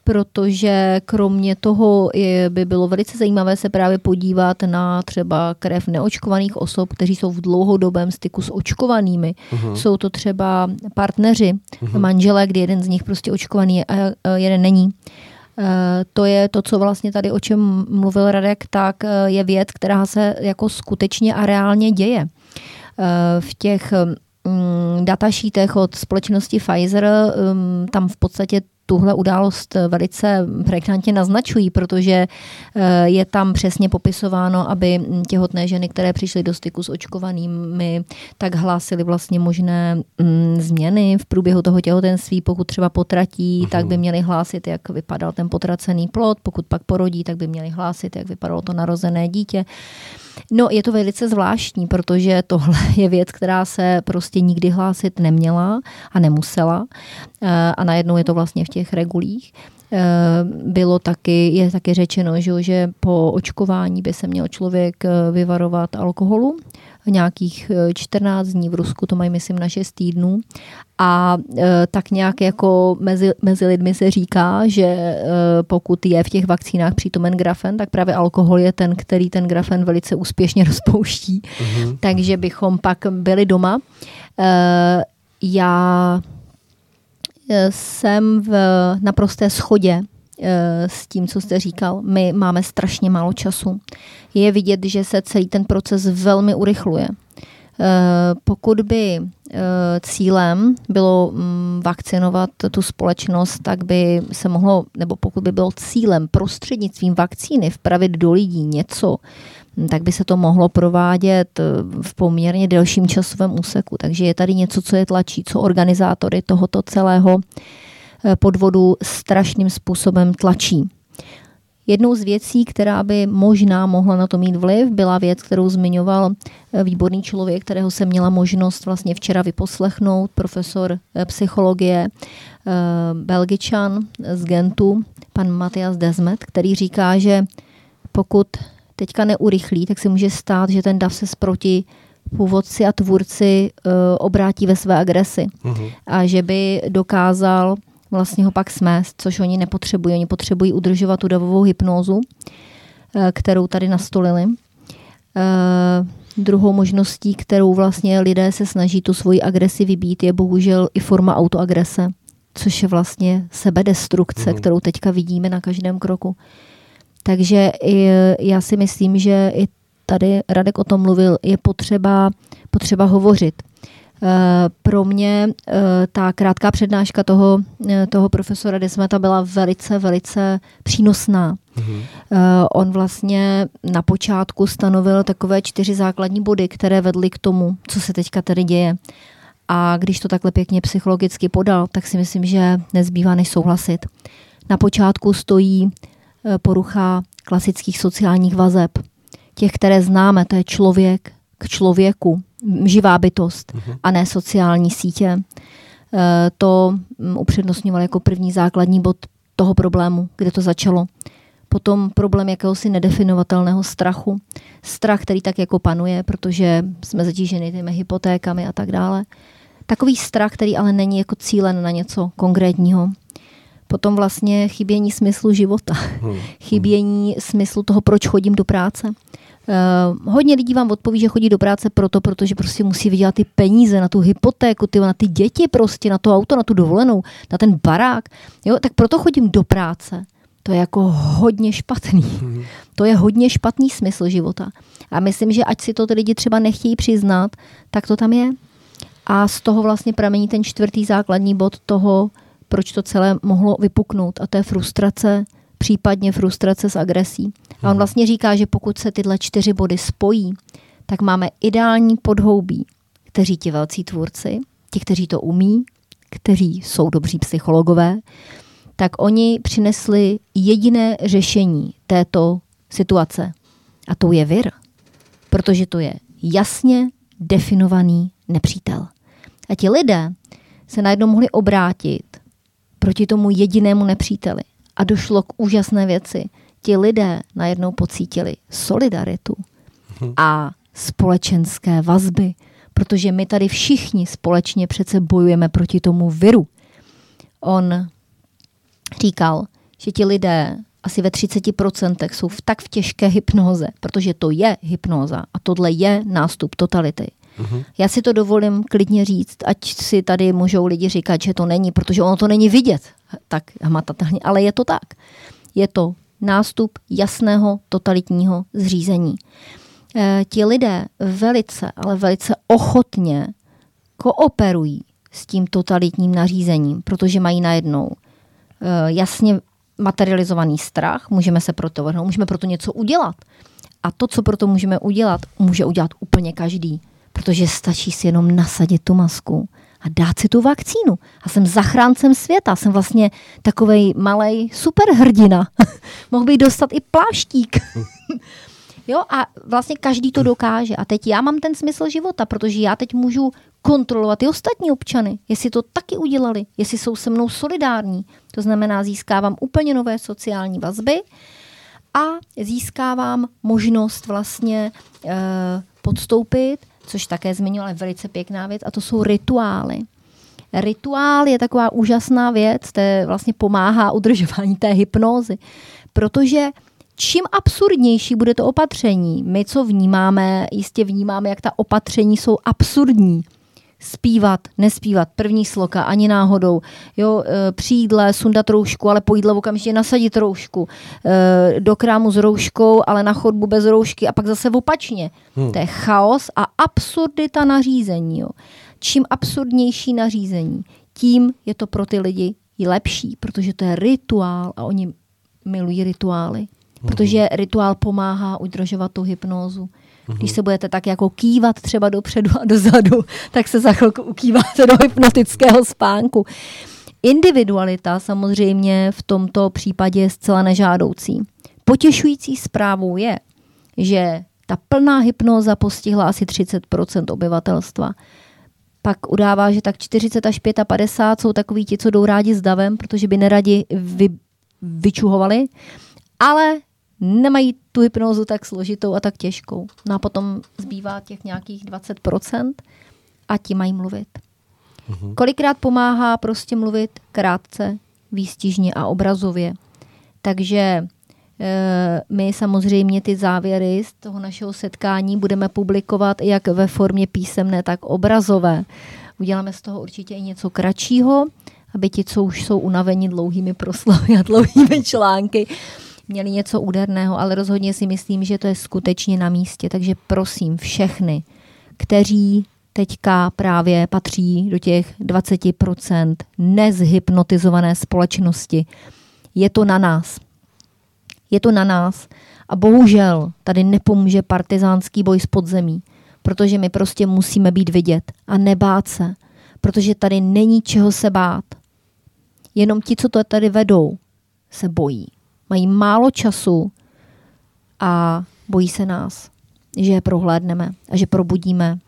protože kromě toho by bylo velice zajímavé se právě podívat na třeba krev neočkovaných osob, kteří jsou v dlouhodobém styku s očkovanými. Uh-huh. Jsou to třeba partneři, uh-huh. manželé, kdy jeden z nich prostě očkovaný je a jeden není. Uh, to je to, co vlastně tady, o čem mluvil Radek, tak je věc, která se jako skutečně a reálně děje. V těch Mm, datasheetech od společnosti Pfizer um, tam v podstatě tuhle událost velice pregnantně naznačují, protože eh, je tam přesně popisováno, aby těhotné ženy, které přišly do styku s očkovanými, tak hlásily vlastně možné mm, změny v průběhu toho těhotenství. Pokud třeba potratí, uh-huh. tak by měly hlásit, jak vypadal ten potracený plod. Pokud pak porodí, tak by měly hlásit, jak vypadalo to narozené dítě. No, je to velice zvláštní, protože tohle je věc, která se prostě nikdy hlásit neměla a nemusela. Eh, a najednou je to vlastně v těch regulích. Eh, bylo taky, je taky řečeno, že, po očkování by se měl člověk eh, vyvarovat alkoholu, nějakých 14 dní v Rusku, to mají myslím na 6 týdnů. A tak nějak jako mezi, mezi lidmi se říká, že pokud je v těch vakcínách přítomen grafen, tak právě alkohol je ten, který ten grafen velice úspěšně rozpouští. Uh-huh. Takže bychom pak byli doma. Já jsem v naprosté schodě eh, s tím, co jste říkal. My máme strašně málo času. Je vidět, že se celý ten proces velmi urychluje. Eh, pokud by eh, cílem bylo mm, vakcinovat tu společnost, tak by se mohlo, nebo pokud by bylo cílem prostřednictvím vakcíny vpravit do lidí něco, tak by se to mohlo provádět eh, v poměrně delším časovém úseku. Takže je tady něco, co je tlačí, co organizátory tohoto celého eh, podvodu strašným způsobem tlačí. Jednou z věcí, která by možná mohla na to mít vliv, byla věc, kterou zmiňoval eh, výborný člověk, kterého jsem měla možnost vlastně včera vyposlechnout, profesor psychologie Belgičan z Gentu, pan Matias Desmet, který říká, že pokud teďka neurychlí, tak se může stát, že ten dav se sproti původci a tvůrci obrátí ve své agresi. Uh-huh. A že by dokázal vlastně ho pak smést, což oni nepotřebují. Oni potřebují udržovat tu davovou hypnózu, uh, kterou tady nastolili. Uh, druhou možností, kterou vlastně lidé se snaží tu svoji agresi vybít, je bohužel i forma autoagrese, což je vlastně sebedestrukce, uh-huh. kterou teďka vidíme na každém kroku. Takže já si myslím, že i tady Radek o tom mluvil, je potřeba, potřeba hovořit. Pro mě ta krátká přednáška toho, toho profesora Desmeta byla velice, velice přínosná. Mm-hmm. On vlastně na počátku stanovil takové čtyři základní body, které vedly k tomu, co se teďka tady děje. A když to takhle pěkně psychologicky podal, tak si myslím, že nezbývá než souhlasit. Na počátku stojí porucha klasických sociálních vazeb. Těch, které známe, to je člověk k člověku, živá bytost uh-huh. a ne sociální sítě. E, to upřednostňoval jako první základní bod toho problému, kde to začalo. Potom problém jakéhosi nedefinovatelného strachu. Strach, který tak jako panuje, protože jsme zatíženi těmi hypotékami a tak dále. Takový strach, který ale není jako cílen na něco konkrétního. Potom vlastně chybění smyslu života. Hmm. chybění smyslu toho, proč chodím do práce. Uh, hodně lidí vám odpoví, že chodí do práce proto, protože prostě musí vydělat ty peníze na tu hypotéku, ty, na ty děti prostě, na to auto, na tu dovolenou, na ten barák. Jo, tak proto chodím do práce. To je jako hodně špatný. Hmm. To je hodně špatný smysl života. A myslím, že ať si to ty lidi třeba nechtějí přiznat, tak to tam je. A z toho vlastně pramení ten čtvrtý základní bod toho, proč to celé mohlo vypuknout. A to je frustrace, případně frustrace s agresí. A on mhm. vlastně říká, že pokud se tyhle čtyři body spojí, tak máme ideální podhoubí, kteří ti velcí tvůrci, ti, kteří to umí, kteří jsou dobří psychologové, tak oni přinesli jediné řešení této situace. A to je vir. Protože to je jasně definovaný nepřítel. A ti lidé se najednou mohli obrátit proti tomu jedinému nepříteli. A došlo k úžasné věci. Ti lidé najednou pocítili solidaritu a společenské vazby, protože my tady všichni společně přece bojujeme proti tomu viru. On říkal, že ti lidé asi ve 30% jsou v tak v těžké hypnoze, protože to je hypnoza a tohle je nástup totality. Já si to dovolím klidně říct, ať si tady můžou lidi říkat, že to není, protože ono to není vidět tak hmatatelně, ale je to tak. Je to nástup jasného totalitního zřízení. E, ti lidé velice, ale velice ochotně kooperují s tím totalitním nařízením, protože mají najednou e, jasně materializovaný strach, můžeme se proto vrhnout, můžeme proto něco udělat. A to, co proto můžeme udělat, může udělat úplně každý protože stačí si jenom nasadit tu masku a dát si tu vakcínu. A jsem zachráncem světa, jsem vlastně takovej malý superhrdina. Mohl bych dostat i pláštík. jo, a vlastně každý to dokáže. A teď já mám ten smysl života, protože já teď můžu kontrolovat i ostatní občany, jestli to taky udělali, jestli jsou se mnou solidární. To znamená, získávám úplně nové sociální vazby a získávám možnost vlastně e, podstoupit což také zmiňoval, je velice pěkná věc, a to jsou rituály. Rituál je taková úžasná věc, to vlastně pomáhá udržování té hypnózy, protože čím absurdnější bude to opatření, my co vnímáme, jistě vnímáme, jak ta opatření jsou absurdní, zpívat, nespívat, první sloka, ani náhodou, jo, e, při jídle sundat roušku, ale po jídle okamžitě nasadit roušku, e, do krámu s rouškou, ale na chodbu bez roušky a pak zase opačně. Hmm. To je chaos a absurdita nařízení. Jo. Čím absurdnější nařízení, tím je to pro ty lidi i lepší, protože to je rituál a oni milují rituály. Protože rituál pomáhá udržovat tu hypnózu. Když se budete tak jako kývat třeba dopředu a dozadu, tak se za chvilku ukýváte do hypnotického spánku. Individualita samozřejmě v tomto případě je zcela nežádoucí. Potěšující zprávou je, že ta plná hypnoza postihla asi 30 obyvatelstva. Pak udává, že tak 40 až 55 jsou takový ti, co jdou rádi s davem, protože by neradi vy, vyčuhovali. Ale nemají tu hypnózu tak složitou a tak těžkou. No a potom zbývá těch nějakých 20% a ti mají mluvit. Mhm. Kolikrát pomáhá prostě mluvit krátce, výstižně a obrazově. Takže e, my samozřejmě ty závěry z toho našeho setkání budeme publikovat jak ve formě písemné, tak obrazové. Uděláme z toho určitě i něco kratšího, aby ti, co už jsou unaveni dlouhými proslovy a dlouhými články, měli něco úderného, ale rozhodně si myslím, že to je skutečně na místě. Takže prosím všechny, kteří teďka právě patří do těch 20% nezhypnotizované společnosti. Je to na nás. Je to na nás. A bohužel tady nepomůže partizánský boj s podzemí, protože my prostě musíme být vidět a nebát se, protože tady není čeho se bát. Jenom ti, co to tady vedou, se bojí. Mají málo času a bojí se nás, že je prohlédneme a že probudíme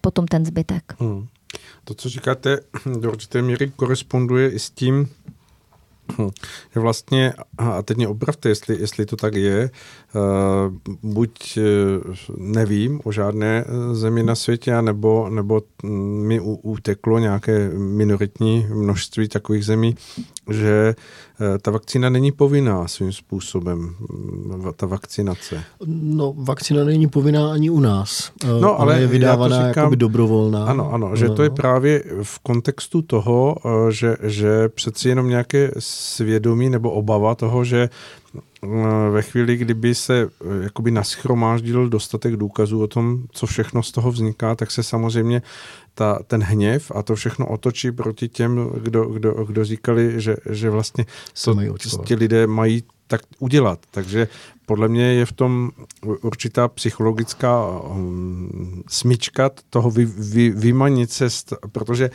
potom ten zbytek. Hmm. To, co říkáte, do určité míry koresponduje i s tím, že vlastně, a teď mě opravte, jestli, jestli to tak je, uh, buď uh, nevím o žádné zemi na světě, nebo, nebo mi uteklo nějaké minoritní množství takových zemí, že uh, ta vakcína není povinná svým způsobem, ta vakcinace. No, vakcína není povinná ani u nás. No, ale je vydávaná říkám, jakoby dobrovolná. Ano, ano, že no. to je právě v kontextu toho, že, že přeci jenom nějaké svědomí nebo obava toho, že eh, ve chvíli, kdyby se eh, jakoby naschromáždil dostatek důkazů o tom, co všechno z toho vzniká, tak se samozřejmě ta, ten hněv a to všechno otočí proti těm, kdo, kdo, kdo říkali, že, že vlastně to, ti lidé mají tak udělat. Takže podle mě je v tom určitá psychologická um, smyčka toho vy, vy, vymanit se, protože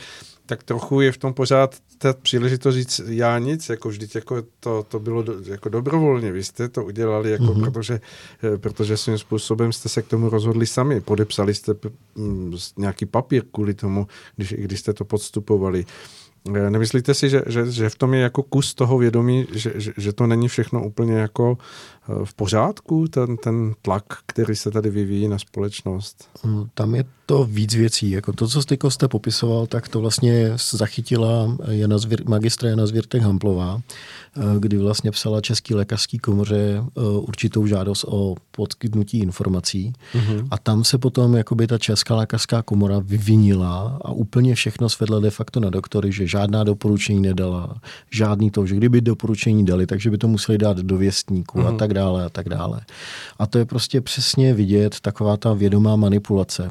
tak trochu je v tom pořád ta příležitost říct já nic, jako vždyť jako to, to bylo do, jako dobrovolně, vy jste to udělali, jako mm-hmm. protože, eh, protože svým způsobem jste se k tomu rozhodli sami, podepsali jste nějaký papír kvůli tomu, když, když jste to podstupovali. Eh, nemyslíte si, že, že, že v tom je jako kus toho vědomí, že, že, že to není všechno úplně jako eh, v pořádku, ten, ten tlak, který se tady vyvíjí na společnost? Mm, tam je to víc věcí. Jako to, co jste, jste popisoval, tak to vlastně zachytila Jana Zvir, magistra Jana Zvěrtek Hamplová, eh, kdy vlastně psala Český lékařský komoře určitou žádost o podkytnutí informací. Mm-hmm. A tam se potom jakoby ta Česká lékařská komora vyvinila a úplně všechno svedla de facto na doktory, že žádná doporučení nedala, žádný to, že kdyby doporučení dali, takže by to museli dát do věstníku mm. a mhm. tak dále a tak dále. A to je prostě přesně vidět taková ta vědomá manipulace.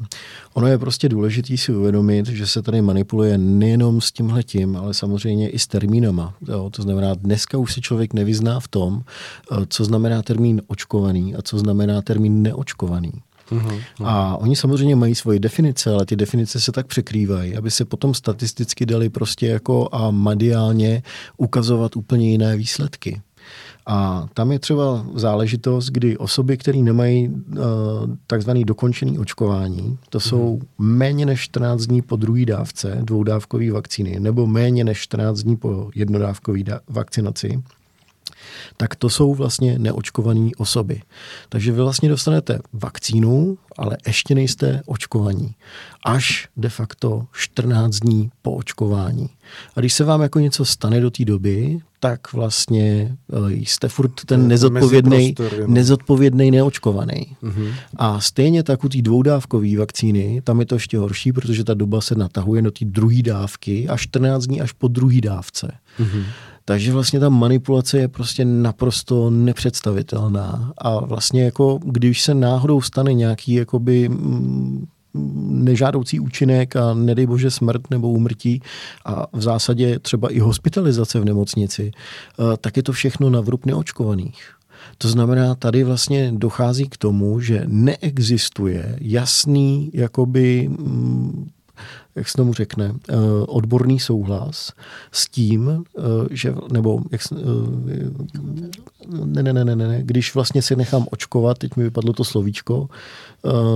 Ono je prostě důležité si uvědomit, že se tady manipuluje nejenom s tímhletím, ale samozřejmě i s termínama. Jo? To znamená, dneska už se člověk nevyzná v tom, eh, co znamená termín očkovaný a co znamená termín neočkovaný. Uhum. A oni samozřejmě mají svoje definice, ale ty definice se tak překrývají, aby se potom statisticky dali prostě jako a mediálně ukazovat úplně jiné výsledky. A tam je třeba záležitost, kdy osoby, které nemají uh, takzvaný dokončený očkování, to jsou mm. méně než 14 dní po druhé dávce dvoudávkové vakcíny, nebo méně než 14 dní po jednodávkové vakcinaci, tak to jsou vlastně neočkované osoby. Takže vy vlastně dostanete vakcínu, ale ještě nejste očkovaní. Až de facto 14 dní po očkování. A když se vám jako něco stane do té doby, tak vlastně eh, jste furt ten nezodpovědný, nezodpovědný neočkovaný. A stejně tak u té dvoudávkové vakcíny, tam je to ještě horší, protože ta doba se natahuje do té druhé dávky a 14 dní až po druhé dávce. Mm-hmm. Takže vlastně ta manipulace je prostě naprosto nepředstavitelná. A vlastně jako, když se náhodou stane nějaký jakoby mm, nežádoucí účinek a nedej bože smrt nebo úmrtí a v zásadě třeba i hospitalizace v nemocnici, eh, tak je to všechno na vrub neočkovaných. To znamená, tady vlastně dochází k tomu, že neexistuje jasný jakoby mm, jak se tomu řekne, eh, odborný souhlas s tím, eh, že, nebo jak, eh, ne, ne, ne, ne, ne, když vlastně si nechám očkovat, teď mi vypadlo to slovíčko,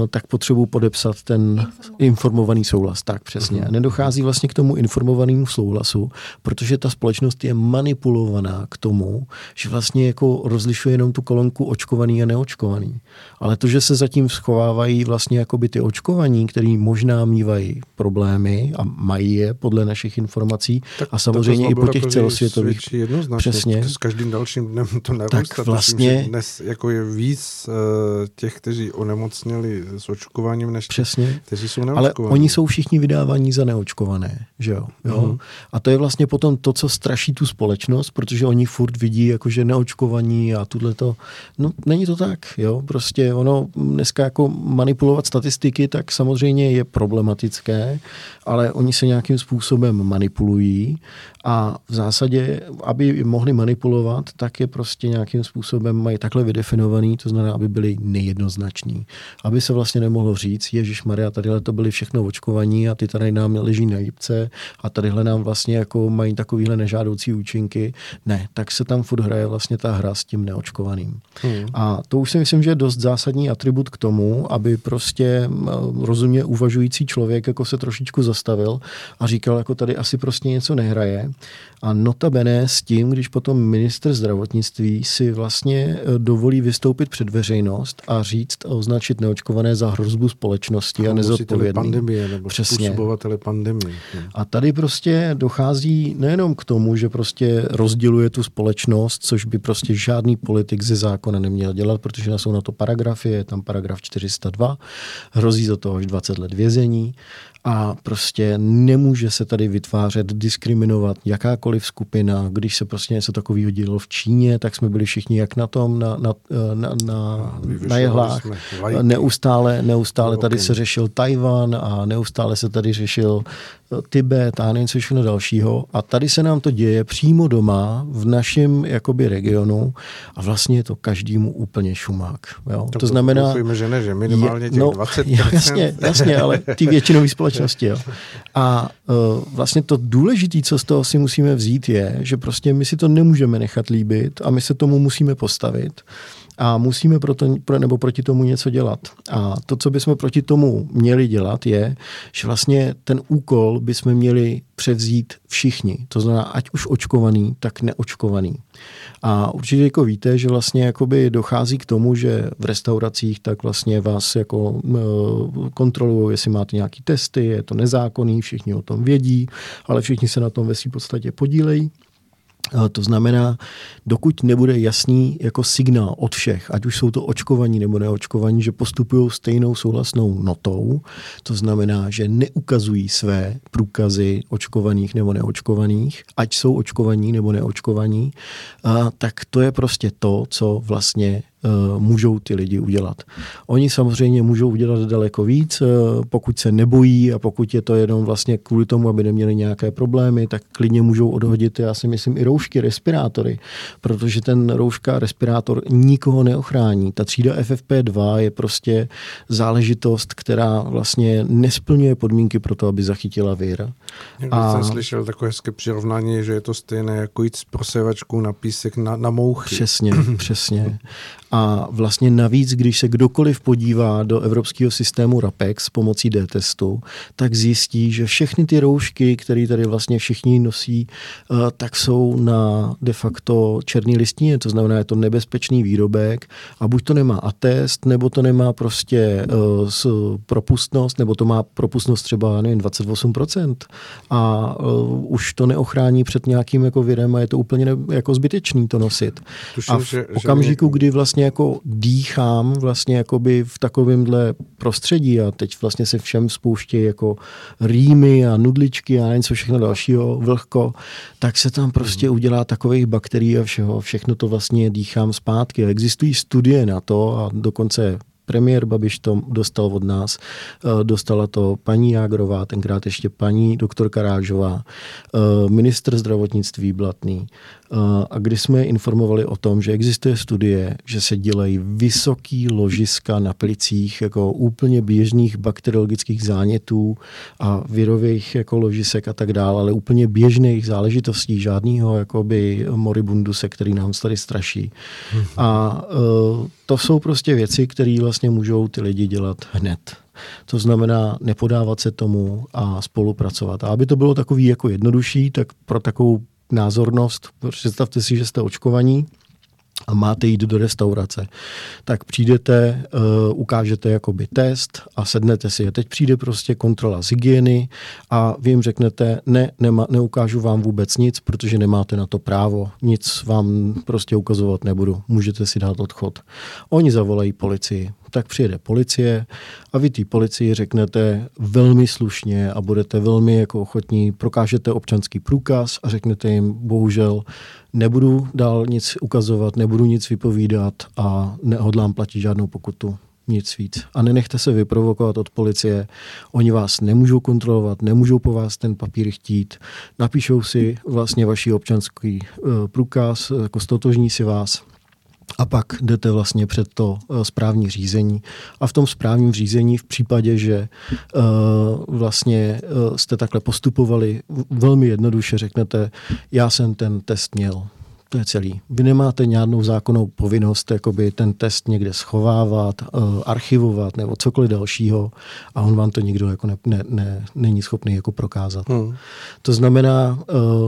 tak potřebuji podepsat ten informovaný souhlas. Tak přesně. Uh-huh. Nedochází vlastně k tomu informovanému souhlasu, protože ta společnost je manipulovaná k tomu, že vlastně jako rozlišuje jenom tu kolonku očkovaný a neočkovaný. Ale to, že se zatím schovávají vlastně jako by ty očkovaní, který možná mývají problém problémy a mají je podle našich informací tak a samozřejmě i po těch celosvětových. Přesně. S každým dalším dnem to narůstá. Tak vlastně. Tuším, dnes jako je víc uh, těch, kteří onemocněli s očkováním, než Přesně. kteří jsou neočkovaní. Ale oni jsou všichni vydávaní za neočkované. Že jo? Jo? Uh-huh. A to je vlastně potom to, co straší tu společnost, protože oni furt vidí, jako že neočkovaní a tuhle to. No, není to tak. Jo? Prostě ono dneska jako manipulovat statistiky, tak samozřejmě je problematické, ale oni se nějakým způsobem manipulují a v zásadě, aby mohli manipulovat, tak je prostě nějakým způsobem mají takhle vydefinovaný, to znamená, aby byli nejednoznační. Aby se vlastně nemohlo říct, Ježíš Maria, tadyhle to byli všechno očkovaní a ty tady nám leží na jípce a tadyhle nám vlastně jako mají takovýhle nežádoucí účinky. Ne, tak se tam furt hraje vlastně ta hra s tím neočkovaným. Hmm. A to už si myslím, že je dost zásadní atribut k tomu, aby prostě rozumně uvažující člověk jako se trošičku zastavil a říkal, jako tady asi prostě něco nehraje. A notabene s tím, když potom minister zdravotnictví si vlastně e, dovolí vystoupit před veřejnost a říct a označit neočkované za hrozbu společnosti a, a nezodpovědný. pandemie nebo Přesně. pandemie. A tady prostě dochází nejenom k tomu, že prostě rozděluje tu společnost, což by prostě žádný politik ze zákona neměl dělat, protože jsou na to paragrafy, je tam paragraf 402, hrozí za to až 20 let vězení a prostě nemůže se tady vytvářet, diskriminovat jakákoliv skupina. Když se prostě něco takového dělo v Číně, tak jsme byli všichni jak na tom, na, na, na, na, na jehlách. Neustále, neustále tady se řešil Tajvan a neustále se tady řešil Tibet a nevím co všechno dalšího. A tady se nám to děje přímo doma, v našem jakoby regionu a vlastně je to každému úplně šumák. Jo? To, to znamená... Doufujeme, že ne, že minimálně těch no, 20%. Jasně, jasně, ale ty většinové společnosti. Jo? A uh, vlastně to důležité, co z toho si musíme vzít, je, že prostě my si to nemůžeme nechat líbit a my se tomu musíme postavit a musíme proto, nebo proti tomu něco dělat. A to, co bychom proti tomu měli dělat, je, že vlastně ten úkol bychom měli převzít všichni. To znamená, ať už očkovaný, tak neočkovaný. A určitě jako víte, že vlastně jakoby dochází k tomu, že v restauracích tak vlastně vás jako kontrolují, jestli máte nějaký testy, je to nezákonný, všichni o tom vědí, ale všichni se na tom ve své podstatě podílejí. To znamená, dokud nebude jasný jako signál od všech, ať už jsou to očkovaní nebo neočkovaní, že postupují stejnou souhlasnou notou, to znamená, že neukazují své průkazy očkovaných nebo neočkovaných, ať jsou očkovaní nebo neočkovaní, tak to je prostě to, co vlastně můžou ty lidi udělat. Oni samozřejmě můžou udělat daleko víc, eh, pokud se nebojí a pokud je to jenom vlastně kvůli tomu, aby neměli nějaké problémy, tak klidně můžou odhodit, já si myslím, i roušky, respirátory, protože ten rouška, respirátor nikoho neochrání. Ta třída FFP2 je prostě záležitost, která vlastně nesplňuje podmínky pro to, aby zachytila vír. a... jsem slyšel takové hezké přirovnání, že je to stejné jako jít s prosevačkou na písek na, na mouchy. Přesně, přesně. A vlastně navíc, když se kdokoliv podívá do evropského systému RAPEX pomocí D-testu, tak zjistí, že všechny ty roušky, které tady vlastně všichni nosí, eh, tak jsou na de facto černý listině, to znamená, je to nebezpečný výrobek a buď to nemá atest, nebo to nemá prostě uh, propustnost, nebo to má propustnost třeba, nevím, 28% a uh, už to neochrání před nějakým jako virem a je to úplně ne, jako zbytečný to nosit. Tuším, a v že, okamžiku, že kdy vlastně jako dýchám vlastně jakoby v takovémhle prostředí a teď vlastně se všem spouští jako rýmy a nudličky a něco všechno dalšího, vlhko, tak se tam prostě mhm. udělá takových bakterií a všeho, všechno to vlastně dýchám zpátky. Existují studie na to a dokonce premiér Babiš to dostal od nás, eh, dostala to paní Jágrová, tenkrát ještě paní doktorka Rážová, eh, ministr zdravotnictví Blatný. A kdy jsme informovali o tom, že existuje studie, že se dělají vysoký ložiska na plicích jako úplně běžných bakteriologických zánětů a virových jako ložisek a tak dále, ale úplně běžných záležitostí, žádného jakoby moribunduse, který nám tady straší. Mhm. A to jsou prostě věci, které vlastně můžou ty lidi dělat hned. To znamená nepodávat se tomu a spolupracovat. A aby to bylo takový jako jednodušší, tak pro takovou názornost, představte si, že jste očkovaní, a máte jít do restaurace, tak přijdete, uh, ukážete jakoby test a sednete si. A teď přijde prostě kontrola z hygieny a vy jim řeknete, ne, nema, neukážu vám vůbec nic, protože nemáte na to právo, nic vám prostě ukazovat nebudu, můžete si dát odchod. Oni zavolají policii, tak přijede policie a vy té policii řeknete velmi slušně a budete velmi jako ochotní, prokážete občanský průkaz a řeknete jim, bohužel nebudu dál nic ukazovat, nebudu nic vypovídat a nehodlám platit žádnou pokutu nic víc. A nenechte se vyprovokovat od policie. Oni vás nemůžou kontrolovat, nemůžou po vás ten papír chtít. Napíšou si vlastně vaší občanský uh, průkaz, jako stotožní si vás a pak jdete vlastně před to eh, správní řízení. A v tom správním řízení v případě, že uh, vlastně uh, jste takhle postupovali, velmi jednoduše řeknete, já jsem ten test měl, to je celý. Vy nemáte žádnou zákonnou povinnost jakoby ten test někde schovávat, archivovat nebo cokoliv dalšího a on vám to nikdo jako ne, ne, ne, není schopný jako prokázat. Hmm. To znamená,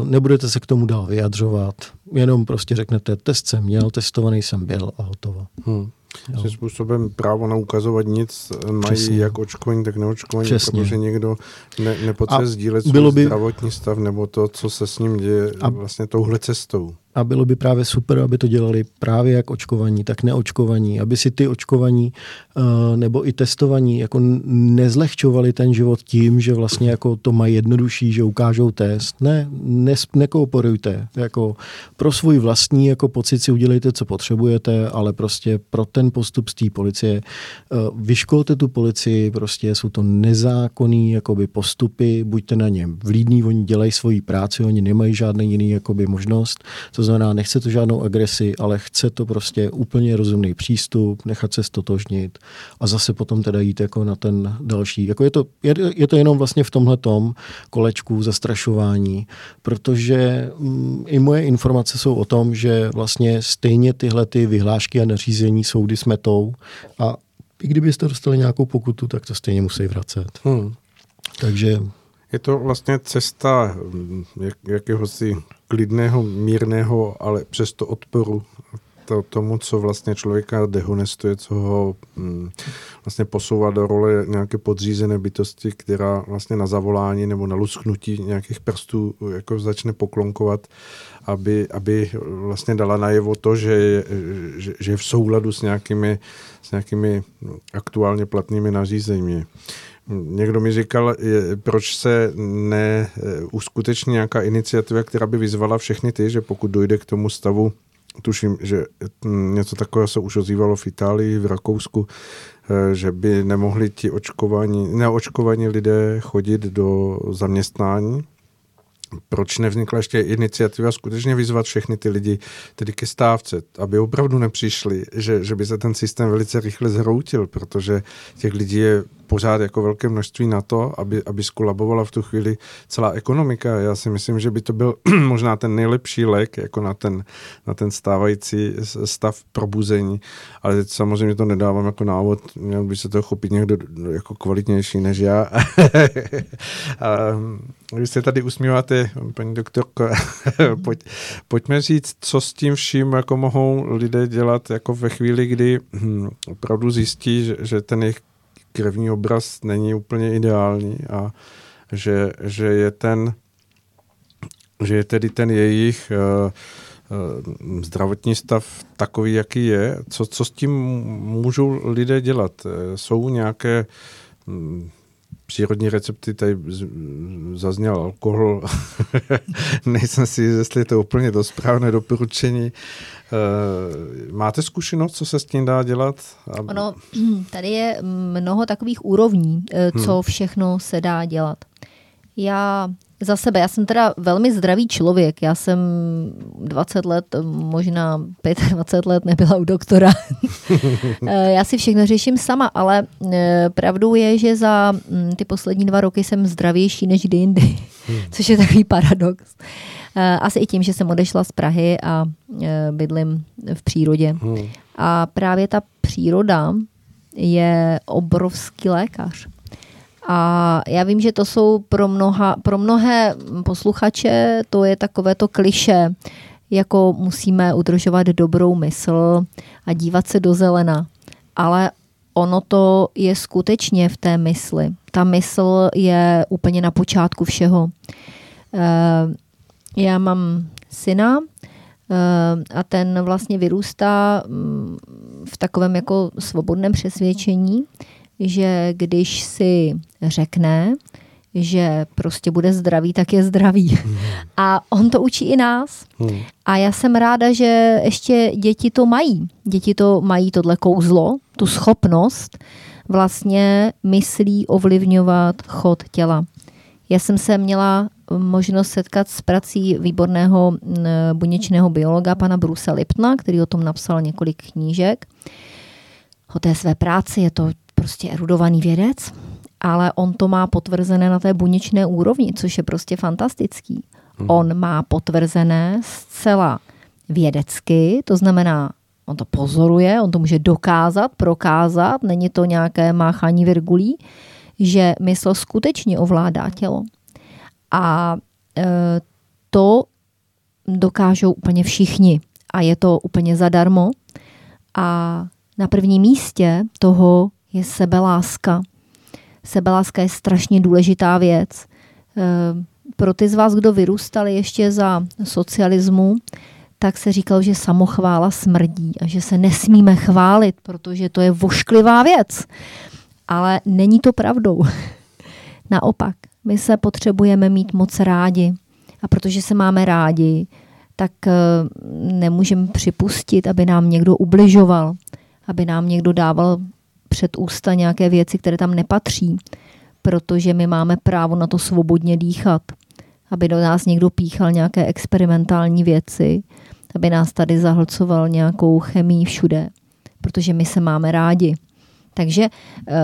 nebudete se k tomu dál vyjadřovat, jenom prostě řeknete, test jsem měl, testovaný jsem byl a hotovo. Hmm. Tím způsobem právo na ukazovat nic mají Přesně. jak očkování, tak neočkování, Přesně. protože někdo ne, nepotřebuje sdílet svůj by... zdravotní stav nebo to, co se s ním děje a... vlastně touhle cestou a bylo by právě super, aby to dělali právě jak očkovaní, tak neočkovaní, aby si ty očkovaní uh, nebo i testovaní jako nezlehčovali ten život tím, že vlastně jako to mají jednodušší, že ukážou test. Ne, nes. Jako pro svůj vlastní jako pocit si udělejte, co potřebujete, ale prostě pro ten postup z té policie uh, vyškolte tu policii, prostě jsou to nezákonný jakoby postupy, buďte na něm vlídní, oni dělají svoji práci, oni nemají žádný jiný jakoby možnost. To znamená, nechce to žádnou agresi, ale chce to prostě úplně rozumný přístup, nechat se stotožnit a zase potom teda jít jako na ten další. Jako je, to, je, je to jenom vlastně v tomhle kolečku zastrašování, protože mm, i moje informace jsou o tom, že vlastně stejně tyhle ty vyhlášky a nařízení soudy smetou a i kdybyste dostali nějakou pokutu, tak to stejně musí vracet. Hmm. Takže je to vlastně cesta jak, jakéhosi klidného, mírného, ale přesto odporu to, tomu, co vlastně člověka dehonestuje, co ho mm, vlastně posouvá do role nějaké podřízené bytosti, která vlastně na zavolání nebo na lusknutí nějakých prstů jako začne poklonkovat, aby, aby vlastně dala najevo to, že je, že, že je v souladu s nějakými, s nějakými aktuálně platnými nařízeními. Někdo mi říkal, proč se ne uskuteční nějaká iniciativa, která by vyzvala všechny ty, že pokud dojde k tomu stavu, tuším, že něco takového se už ozývalo v Itálii, v Rakousku, eh, že by nemohli ti očkovaní, neočkovaní lidé chodit do zaměstnání, proč nevznikla ještě iniciativa skutečně vyzvat všechny ty lidi tedy ke stávce, aby opravdu nepřišli, že, že by se ten systém velice rychle zhroutil, protože těch lidí je pořád jako velké množství na to, aby, aby skolabovala v tu chvíli celá ekonomika. Já si myslím, že by to byl možná ten nejlepší lék jako na ten, na ten stávající stav probuzení, ale teď samozřejmě to nedávám jako návod, měl by se to chopit někdo jako kvalitnější než já. a vy se tady usmíváte, paní doktorko, pojď, pojďme říct, co s tím vším jako mohou lidé dělat jako ve chvíli, kdy hm, opravdu zjistí, že, že ten jejich krevní obraz není úplně ideální a že, že je ten, že je tedy ten jejich uh, zdravotní stav takový, jaký je. Co, co s tím můžou lidé dělat? Eh, jsou nějaké um, přírodní recepty, tady zazněl alkohol, nejsem si, jestli je to úplně to správné doporučení. Eh, máte zkušenost, co se s tím dá dělat? Ono, tady je mnoho takových úrovní, eh, co hmm. všechno se dá dělat. Já za sebe, já jsem teda velmi zdravý člověk. Já jsem 20 let, možná 25 let nebyla u doktora. Eh, já si všechno řeším sama, ale pravdou je, že za mm, ty poslední dva roky jsem zdravější než kdy jindy, hmm. což je takový paradox. Eh, asi i tím, že jsem odešla z Prahy a eh, bydlím v přírodě. Hmm. A právě ta příroda je obrovský lékař. A já vím, že to jsou pro, mnoha, pro mnohé posluchače, to je takové to kliše, jako musíme udržovat dobrou mysl a dívat se do zelena. Ale ono to je skutečně v té mysli. Ta mysl je úplně na počátku všeho. Eh, já mám syna eh, a ten vlastně vyrůstá mm, v takovém jako svobodném přesvědčení, že když si řekne, že prostě bude zdravý, tak je zdravý. Mm. A on to učí i nás. Mm. A já jsem ráda, že ještě děti to mají. Děti to mají tohle kouzlo, tu schopnost vlastně myslí ovlivňovat chod těla. Já jsem se měla možnost setkat s prací výborného buněčného biologa pana Brusa Liptna, který o tom napsal několik knížek. O té své práci je to prostě erudovaný vědec ale on to má potvrzené na té buněčné úrovni, což je prostě fantastický. Hmm. On má potvrzené zcela vědecky, to znamená, on to pozoruje, on to může dokázat, prokázat, není to nějaké máchání virgulí, že mysl skutečně ovládá tělo. A e, to dokážou úplně všichni. A je to úplně zadarmo. A na prvním místě toho je sebeláska sebeláska je strašně důležitá věc. Eh, pro ty z vás, kdo vyrůstali ještě za socialismu, tak se říkalo, že samochvála smrdí a že se nesmíme chválit, protože to je vošklivá věc. Ale není to pravdou. Naopak, my se potřebujeme mít moc rádi. A protože se máme rádi, tak eh, nemůžeme připustit, aby nám někdo ubližoval, aby nám někdo dával před ústa nějaké věci, které tam nepatří, protože my máme právo na to svobodně dýchat, aby do nás někdo píchal nějaké experimentální věci, aby nás tady zahlcoval nějakou chemii všude, protože my se máme rádi. Takže uh,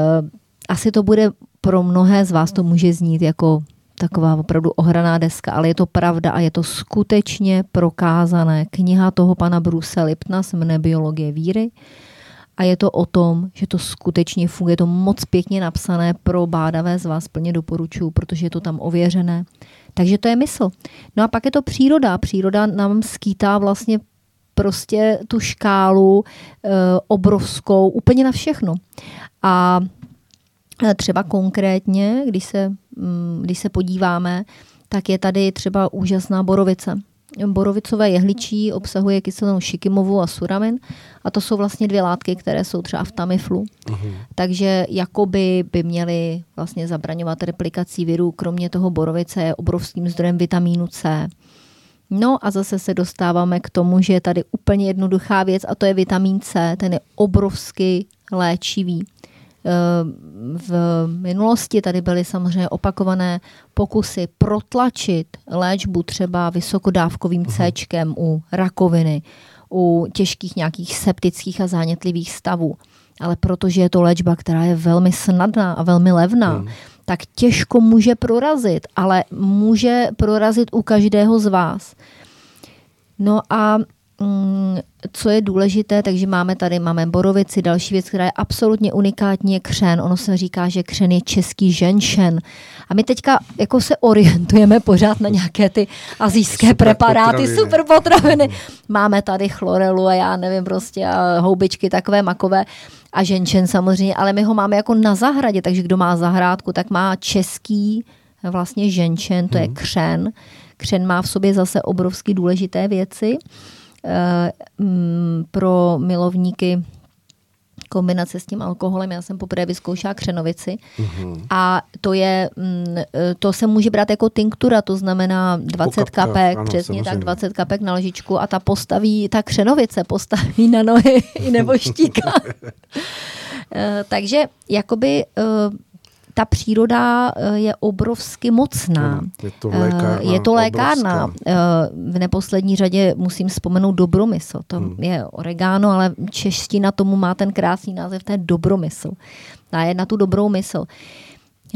asi to bude pro mnohé z vás to může znít jako taková opravdu ohraná deska, ale je to pravda a je to skutečně prokázané. Kniha toho pana Bruce Liptna se jmenuje Biologie víry a je to o tom, že to skutečně funguje, je to moc pěkně napsané pro bádavé z vás, plně doporučuju, protože je to tam ověřené. Takže to je mysl. No a pak je to příroda. Příroda nám skýtá vlastně prostě tu škálu e, obrovskou, úplně na všechno. A eh, třeba konkrétně, když se, mm, když se podíváme, tak je tady třeba úžasná borovice. Borovicové jehličí obsahuje kyselinu šikimovu a suramin a to jsou vlastně dvě látky, které jsou třeba v Tamiflu. Uh-huh. Takže jakoby by měly vlastně zabraňovat replikací virů. Kromě toho borovice je obrovským zdrojem vitamínu C. No a zase se dostáváme k tomu, že je tady úplně jednoduchá věc a to je vitamin C. Ten je obrovsky léčivý. V minulosti tady byly samozřejmě opakované pokusy protlačit léčbu třeba vysokodávkovým mhm. C u rakoviny, u těžkých nějakých septických a zánětlivých stavů. Ale protože je to léčba, která je velmi snadná a velmi levná, mm. tak těžko může prorazit, ale může prorazit u každého z vás. No a co je důležité, takže máme tady, máme borovici, další věc, která je absolutně unikátní, je křen. Ono se říká, že křen je český ženšen. A my teďka jako se orientujeme pořád na nějaké ty azijské super preparáty, potraviny. super potraviny. Máme tady chlorelu a já nevím prostě a houbičky takové makové a ženšen samozřejmě, ale my ho máme jako na zahradě, takže kdo má zahrádku, tak má český vlastně ženšen, to hmm. je křen. Křen má v sobě zase obrovsky důležité věci. Eh, mm, pro milovníky kombinace s tím alkoholem. Já jsem poprvé vyzkoušela křenovici mm-hmm. a to je, mm, eh, to se může brát jako tinktura, to znamená 20 kapek, ano, přesně samozřejmě. tak 20 kapek na lžičku a ta postaví, ta křenovice postaví na nohy nebo štíka. Eh, takže jakoby ta příroda eh, je obrovsky mocná. Je to lékárna. Eh, je to lékárna. Eh, v neposlední řadě musím vzpomenout dobromysl. To hmm. je oregano, ale čeština tomu má ten krásný název, to je dobromysl. Ta je na tu dobrou mysl.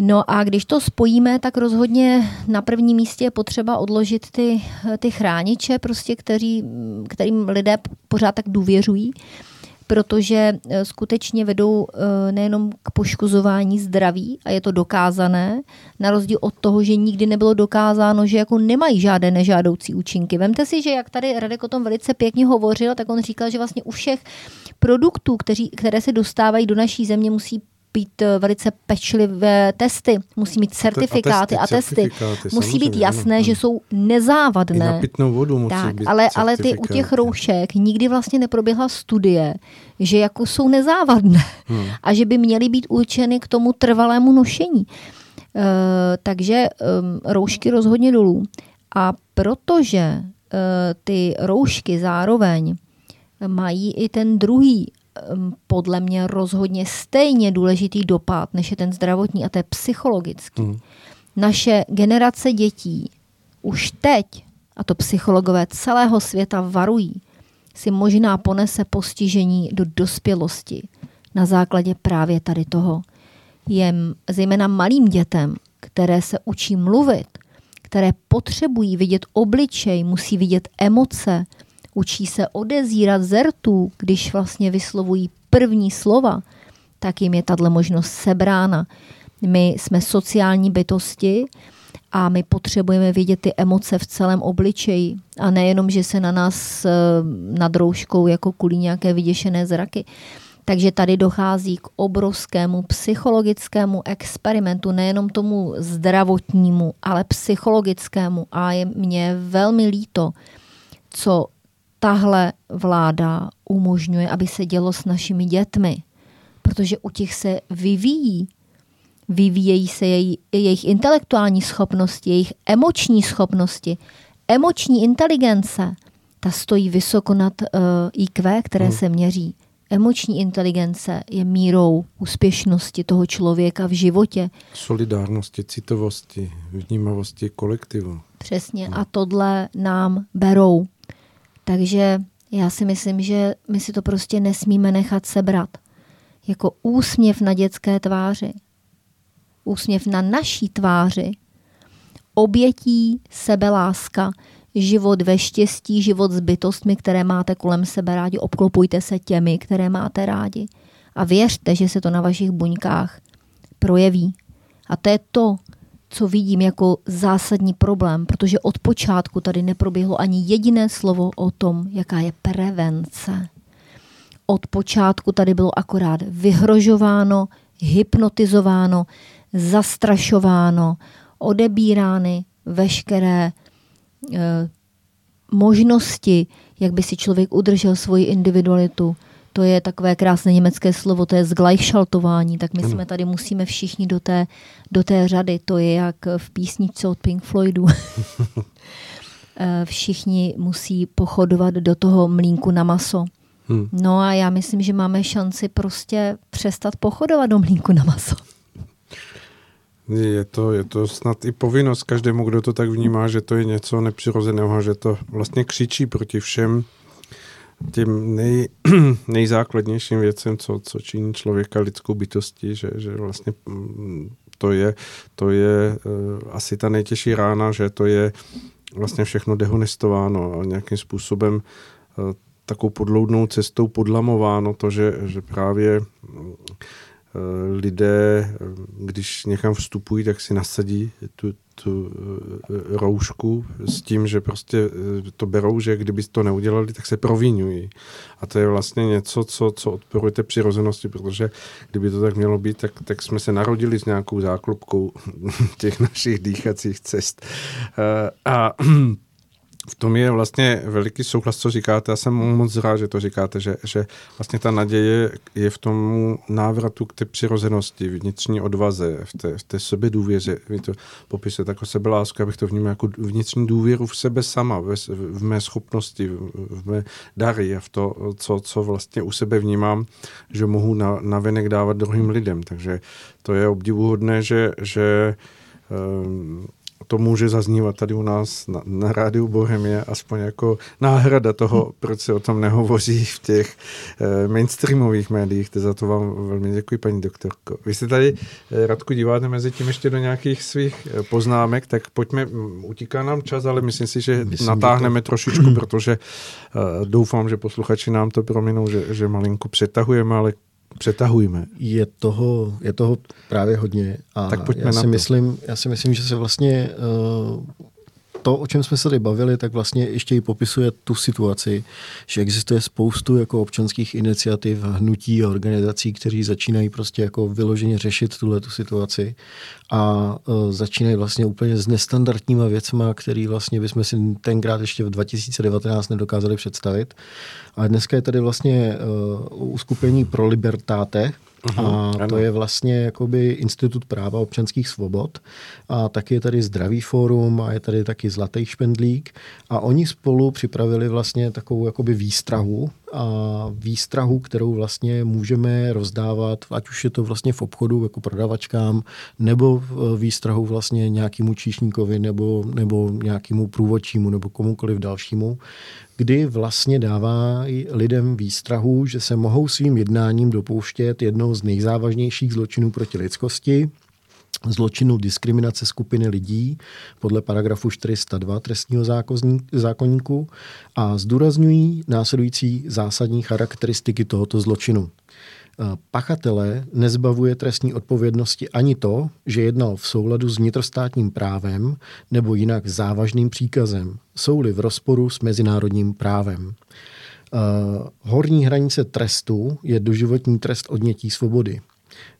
No a když to spojíme, tak rozhodně na prvním místě je potřeba odložit ty, ty chrániče, prostě, kteří, kterým lidé pořád tak důvěřují protože eh, skutečně vedou eh, nejenom k poškozování zdraví, a je to dokázané, na rozdíl od toho, že nikdy nebylo dokázáno, že jako nemají žádné nežádoucí účinky. Vemte si, že jak tady Radek o tom velice pěkně hovořil, tak on říkal, že vlastně u všech produktů, kteří, které se dostávají do naší země, musí být eh, velice pečlivé testy, musí mít certifikáty a testy. testy. Musí být jasné, ano. že jsou nezávadné. I na pitnou vodu musí tak, být ale, ale ty u těch roušek nikdy vlastně neproběhla studie, že jako jsou nezávadné hmm. a že by měly být určeny k tomu trvalému nošení. Uh, takže um, roušky rozhodně dolů. A protože uh, ty roušky zároveň mají i ten druhý podle mě rozhodně stejně důležitý dopad, než je ten zdravotní a to je psychologický. Hmm. Naše generace dětí už teď, a to psychologové celého světa varují, si možná ponese postižení do dospělosti na základě právě tady toho. Je zejména malým dětem, které se učí mluvit, které potřebují vidět obličej, musí vidět emoce, učí se odezírat zertů, když vlastně vyslovují první slova, tak jim je tato možnost sebrána. My jsme sociální bytosti a my potřebujeme vidět ty emoce v celém obličeji a nejenom, že se na nás eh, nad rouškou jako kulí nějaké vyděšené zraky. Takže tady dochází k obrovskému psychologickému experimentu, nejenom tomu zdravotnímu, ale psychologickému. A je mě velmi líto, co tahle vláda umožňuje, aby se dělo s našimi dětmi, protože u těch se vyvíjí. Vyvíjejí se jej, jejich intelektuální schopnosti, jejich emoční schopnosti, emoční inteligence. Ta stojí vysoko nad uh, eh, IQ, které hmm. se měří. Emoční inteligence je mírou úspěšnosti toho člověka v životě. Solidárnosti, citovosti, vnímavosti kolektivu. Přesně. Hmm. A tohle nám berou. Takže já si myslím, že my si to prostě nesmíme nechat sebrat. Jako úsměv na dětské tváři. Úsměv na naší tváři. Obětí sebeláska, život ve štěstí, život s bytostmi, které máte kolem sebe rádi. Obklopujte se těmi, které máte rádi. A věřte, že se to na vašich buňkách projeví. A to je to, co vidím jako zásadní problém, protože od počátku tady neproběhlo ani jediné slovo o tom, jaká je prevence. Od počátku tady bylo akorát vyhrožováno, hypnotizováno, zastrašováno, odebírány veškeré e, možnosti, jak by si člověk udržel svoji individualitu, to je takové krásné německé slovo, to je zglajšaltování, tak my ano. jsme tady musíme všichni do té, do té řady. To je jak v písničce od Pink Floydu. Eh, všichni musí pochodovat do toho mlínku na maso. Hmm. No a já myslím, že máme šanci prostě přestat pochodovat do mlínku na maso. Je to, je to snad i povinnost každému, kdo to tak vnímá, že to je něco nepřirozeného, že to vlastně křičí proti všem tím nej, nejzákladnějším věcem, co, co činí člověka lidskou bytostí, že, že vlastně mm, to je, to je uh, asi ta nejtěžší rána, že to je vlastně všechno dehonestováno a nějakým způsobem uh, takovou podloudnou cestou podlamováno to, že, že právě uh, lidé, když někam vstupují, tak si nasadí tu, tu eh, roušku s tím, že prostě eh, to berou, že kdyby to neudělali, tak se provínují. A to je vlastně něco, co, co odporuje té přirozenosti, protože kdyby to tak mělo být, tak, tak jsme se narodili s nějakou záklopkou těch našich dýchacích cest. Eh, a v tom je vlastně veliký souhlas, co říkáte. Já jsem moc rád, že to říkáte, že, že vlastně ta naděje je v tom návratu k té přirozenosti, vnitřní odvaze, v té, v té sebedůvěře. Vy to popisujete jako sebelásku, abych to vnímal jako vnitřní důvěru v sebe sama, v, v mé schopnosti, v, v mé dary a v to, co, co vlastně u sebe vnímám, že mohu na, na venek dávat druhým lidem. Takže to je obdivuhodné, že, že um, to může zaznívat tady u nás na, na rádiu Bohemie, aspoň jako náhrada toho, proč se o tom nehovoří v těch eh, mainstreamových médiích. To za to vám velmi děkuji, paní doktorko. Vy se tady, eh, Radku, díváte mezi tím ještě do nějakých svých eh, poznámek, tak pojďme, utíká nám čas, ale myslím si, že myslím, natáhneme že to... trošičku, protože eh, doufám, že posluchači nám to prominou, že, že malinko přetahujeme, ale přetahujme. Je toho, je toho právě hodně. A tak pojďme já si, na to. Myslím, já si myslím, že se vlastně uh, to, o čem jsme se tady bavili, tak vlastně ještě i popisuje tu situaci, že existuje spoustu jako občanských iniciativ, hnutí a organizací, kteří začínají prostě jako vyloženě řešit tuhle tu situaci a uh, začínají vlastně úplně s nestandardníma věcma, který vlastně bychom si tenkrát ještě v 2019 nedokázali představit. A dneska je tady vlastně uh, uskupení pro libertáte, a to je vlastně jakoby Institut práva občanských svobod. A taky je tady Zdravý fórum a je tady taky Zlatý špendlík. A oni spolu připravili vlastně takovou jakoby výstrahu, a výstrahu, kterou vlastně můžeme rozdávat, ať už je to vlastně v obchodu jako prodavačkám, nebo výstrahu vlastně nějakému číšníkovi, nebo, nebo nějakému průvodčímu, nebo komukoliv dalšímu, kdy vlastně dává lidem výstrahu, že se mohou svým jednáním dopouštět jednou z nejzávažnějších zločinů proti lidskosti, zločinu diskriminace skupiny lidí podle paragrafu 402 trestního zákonníku a zdůrazňují následující zásadní charakteristiky tohoto zločinu. Pachatele nezbavuje trestní odpovědnosti ani to, že jednal v souladu s vnitrostátním právem nebo jinak závažným příkazem, jsou-li v rozporu s mezinárodním právem. Horní hranice trestu je doživotní trest odnětí svobody.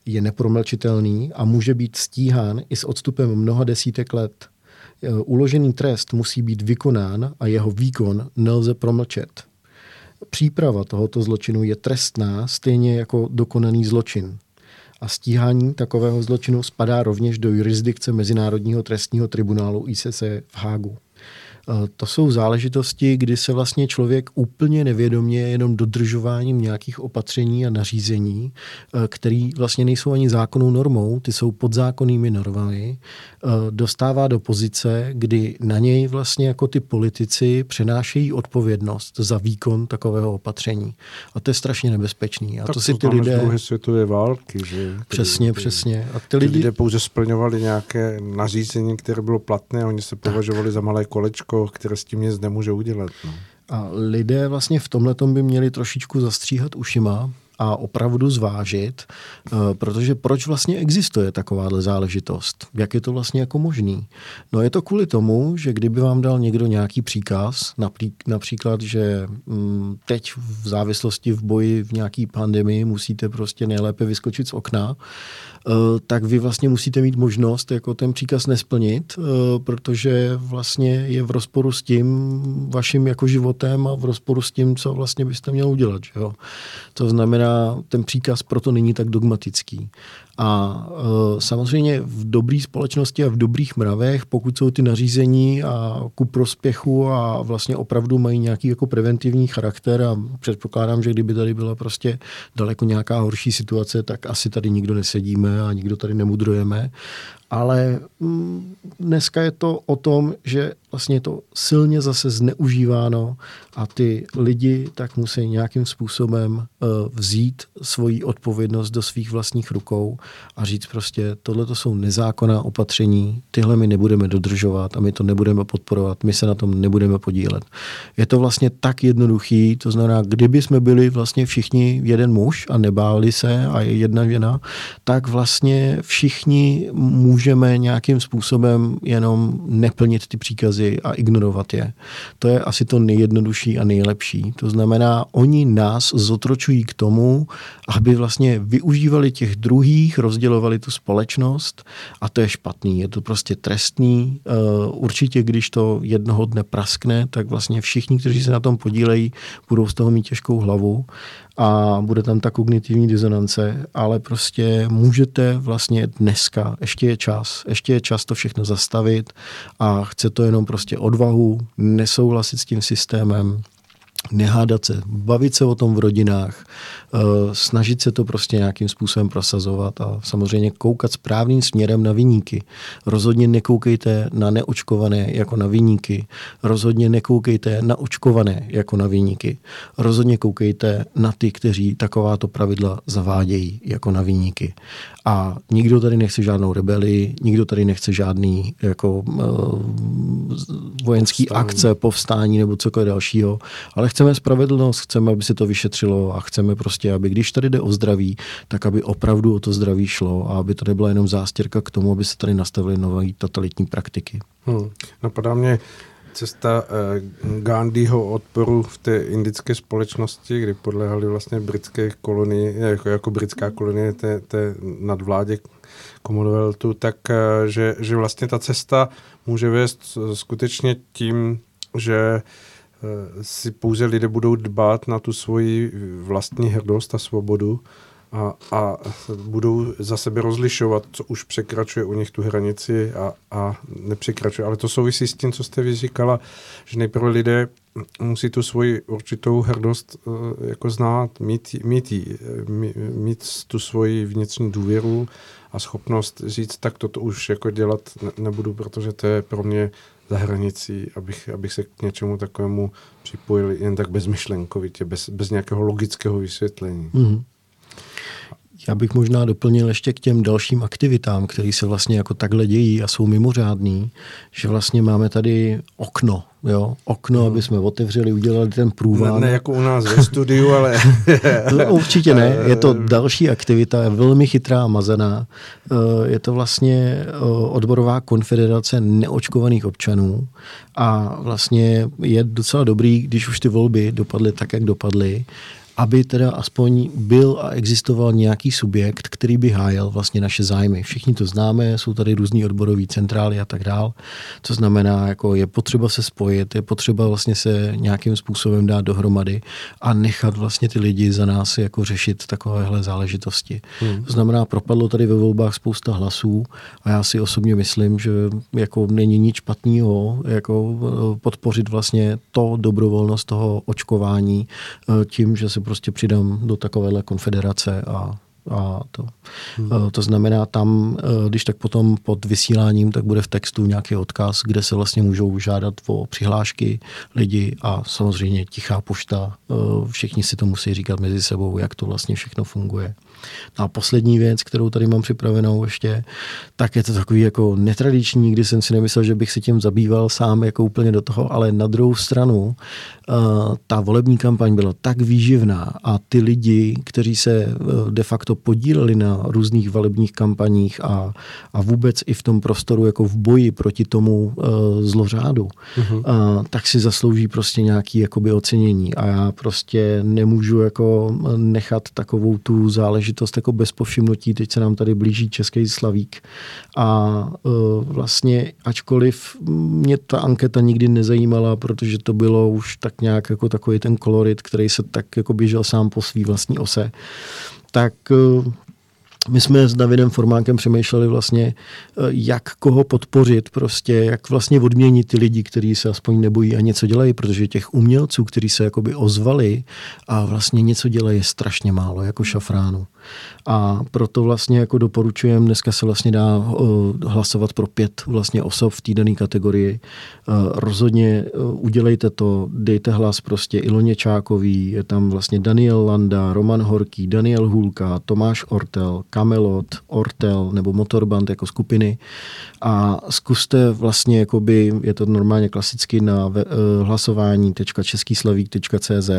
Je nepromlčitelný a může být stíhán i s odstupem mnoha desítek let. Uložený trest musí být vykonán a jeho výkon nelze promlčet příprava tohoto zločinu je trestná stejně jako dokonaný zločin. A stíhání takového zločinu spadá rovněž do jurisdikce Mezinárodního trestního tribunálu ICC v Hágu. Eh, to jsou záležitosti, kdy se vlastně člověk úplně nevědomě jenom dodržováním nějakých opatření a nařízení, eh, které vlastně nejsou ani zákonnou normou, ty jsou podzákonnými normami, dostává do pozice, kdy na něj vlastně jako ty politici přenášejí odpovědnost za výkon takového opatření. A to je strašně nebezpečný. A tak to si ty lidé... druhé světové války, že? Přesně, ty, přesně. A ty, ty lidi... lidé pouze splňovali nějaké nařízení, které bylo platné, oni se považovali tak. za malé kolečko které s tím nic nemůže udělat. No. A lidé vlastně v tomhle by měli trošičku zastříhat ušima, a opravdu zvážit, eh, protože proč vlastně existuje takováhle záležitost? Jak je to vlastně jako možný? No je to kvůli tomu, že kdyby vám dal někdo nějaký příkaz, například, že mm, teď v závislosti v boji v nějaký pandemii musíte prostě nejlépe vyskočit z okna, tak vy vlastně musíte mít možnost jako ten příkaz nesplnit, eh, protože vlastně je v rozporu s tím vaším jako životem a v rozporu s tím, co vlastně byste měl udělat. Že jo? To znamená, ten příkaz proto není tak dogmatický. A e, samozřejmě v dobré společnosti a v dobrých mravech, pokud jsou ty nařízení a ku prospěchu a vlastně opravdu mají nějaký jako preventivní charakter a předpokládám, že kdyby tady byla prostě daleko nějaká horší situace, tak asi tady nikdo nesedíme a nikdo tady nemudrujeme. Ale mm, dneska je to o tom, že vlastně je to silně zase zneužíváno a ty lidi tak musí nějakým způsobem uh, vzít svoji odpovědnost do svých vlastních rukou a říct prostě, tohle to jsou nezákonná opatření, tyhle my nebudeme dodržovat a my to nebudeme podporovat, my se na tom nebudeme podílet. Je to vlastně tak jednoduchý, to znamená, kdyby jsme byli vlastně všichni jeden muž a nebáli se a jedna žena, tak vlastně všichni můžeme nějakým způsobem jenom neplnit ty příkazy a ignorovat je. To je asi to nejjednodušší a nejlepší. To znamená, oni nás zotročují k tomu, aby vlastně využívali těch druhých, rozdělovali tu společnost a to je špatný, je to prostě trestný. Eh, určitě, když to jednoho dne praskne, tak vlastně všichni, kteří se na tom podílejí, budou z toho mít těžkou hlavu a bude tam ta kognitivní disonance, ale prostě můžete vlastně dneska, ještě je čas, ještě je čas to všechno zastavit a chce to jenom prostě odvahu, nesouhlasit s tím systémem, nehádat se, bavit se o tom v rodinách, eh, snažit se to prostě nějakým způsobem prosazovat a samozřejmě koukat správným směrem na vyníky. Rozhodně nekoukejte na neočkované jako na vyníky. Rozhodně nekoukejte na očkované jako na vyníky. Rozhodně koukejte na ty, kteří takováto pravidla zavádějí jako na vyníky. A nikdo tady nechce žádnou rebeli, nikdo tady nechce žádný jako uh, vojenský povstání. akce, povstání nebo cokoliv dalšího, ale chceme spravedlnost, chceme, aby se to vyšetřilo a chceme prostě, aby když tady jde o zdraví, tak aby opravdu o to zdraví šlo a aby to nebyla jenom zástěrka k tomu, aby se tady nastavily nové totalitní praktiky. Hmm. Napadá mě cesta eh, Gandhiho odporu v té indické společnosti, kdy podlehali vlastně britské kolonii, jako, jako britská kolonie té, té nadvládě Commonwealthu, tak eh, že, že vlastně ta cesta může vést skutečně tím, že Eh, si pouze lidé budou dbát na tu svoji vlastní hrdost a svobodu a, a budou za sebe rozlišovat, co už překračuje u nich tu hranici a, a nepřekračuje. Ale to souvisí s tím, co jste vy říkala, že nejprve lidé musí tu svoji určitou hrdost uh, jako znát, mít, mít, jí, mít tu svoji vnitřní důvěru a schopnost říct, tak toto už jako dělat nebudu, protože to je pro mě za hranicí, abych, abych se k něčemu takovému připojil jen tak bezmyšlenkovitě, bez, bez nějakého logického vysvětlení. Mm-hmm. Já bych možná doplnil ještě k těm dalším aktivitám, které se vlastně jako takhle dějí a jsou mimořádný, že vlastně máme tady okno, jo, okno, hmm. aby jsme otevřeli, udělali ten průvod. Ne, ne jako u nás ve studiu, ale... no, určitě ne, je to další aktivita, je velmi chytrá a mazená. Eh, je to vlastně eh, odborová konfederace neočkovaných občanů a vlastně je docela dobrý, když už ty volby dopadly tak, jak dopadly, aby teda aspoň byl a existoval nějaký subjekt, který by hájel vlastně naše zájmy. Všichni to známe, jsou tady různý odborový centrály a tak dál. To znamená, jako je potřeba se spojit, je potřeba vlastně se nějakým způsobem dát dohromady a nechat vlastně ty lidi za nás jako řešit takovéhle záležitosti. Hmm. To znamená, propadlo tady ve volbách spousta hlasů a já si osobně myslím, že jako není nic špatného jako eh, podpořit vlastně to dobrovolnost toho očkování eh, tím, že se prostě přidám do takovéhle konfederace a a to, hmm. Eh, to znamená tam, eh, když tak potom pod vysíláním, tak bude v textu nějaký odkaz, kde se vlastně můžou žádat o přihlášky lidi a samozřejmě tichá pošta. Eh, všichni si to musí říkat mezi sebou, jak to vlastně všechno funguje. No a poslední věc, kterou tady mám připravenou ještě, tak je to takový jako netradiční, kdy jsem si nemyslel, že bych si tím zabýval sám jako úplně do toho, ale na druhou stranu uh, ta volební kampaň byla tak výživná a ty lidi, kteří se uh, de facto podíleli na různých volebních kampaních a, a vůbec i v tom prostoru jako v boji proti tomu uh, zlořádu, uh-huh. uh, tak si zaslouží prostě nějaký jakoby ocenění a já prostě nemůžu jako nechat takovou tu záležitost záležitost jako bez povšimnutí. Teď se nám tady blíží Český slavík a uh, vlastně ačkoliv mě ta anketa nikdy nezajímala, protože to bylo už tak nějak jako takový ten kolorit, který se tak jako běžel sám po svý vlastní ose, tak uh, my jsme s Davidem Formánkem přemýšleli vlastně, eh, jak koho podpořit, prostě, jak vlastně odměnit ty lidi, kteří se aspoň nebojí a něco dělají, protože těch umělců, kteří se jakoby ozvali a vlastně něco dělají, je strašně málo, jako šafránu. A proto vlastně jako doporučujem, dneska se vlastně dá uh, hlasovat pro pět vlastně osob v týdenné kategorii. Uh, rozhodně uh, udělejte to, dejte hlas prostě Iloně Čákový, je tam vlastně Daniel Landa, Roman Horký, Daniel Hulka, Tomáš Ortel, Kamelot, Ortel nebo Motorband jako skupiny a zkuste vlastně, jakoby, je to normálně klasicky na hlasování.českýslavík.cz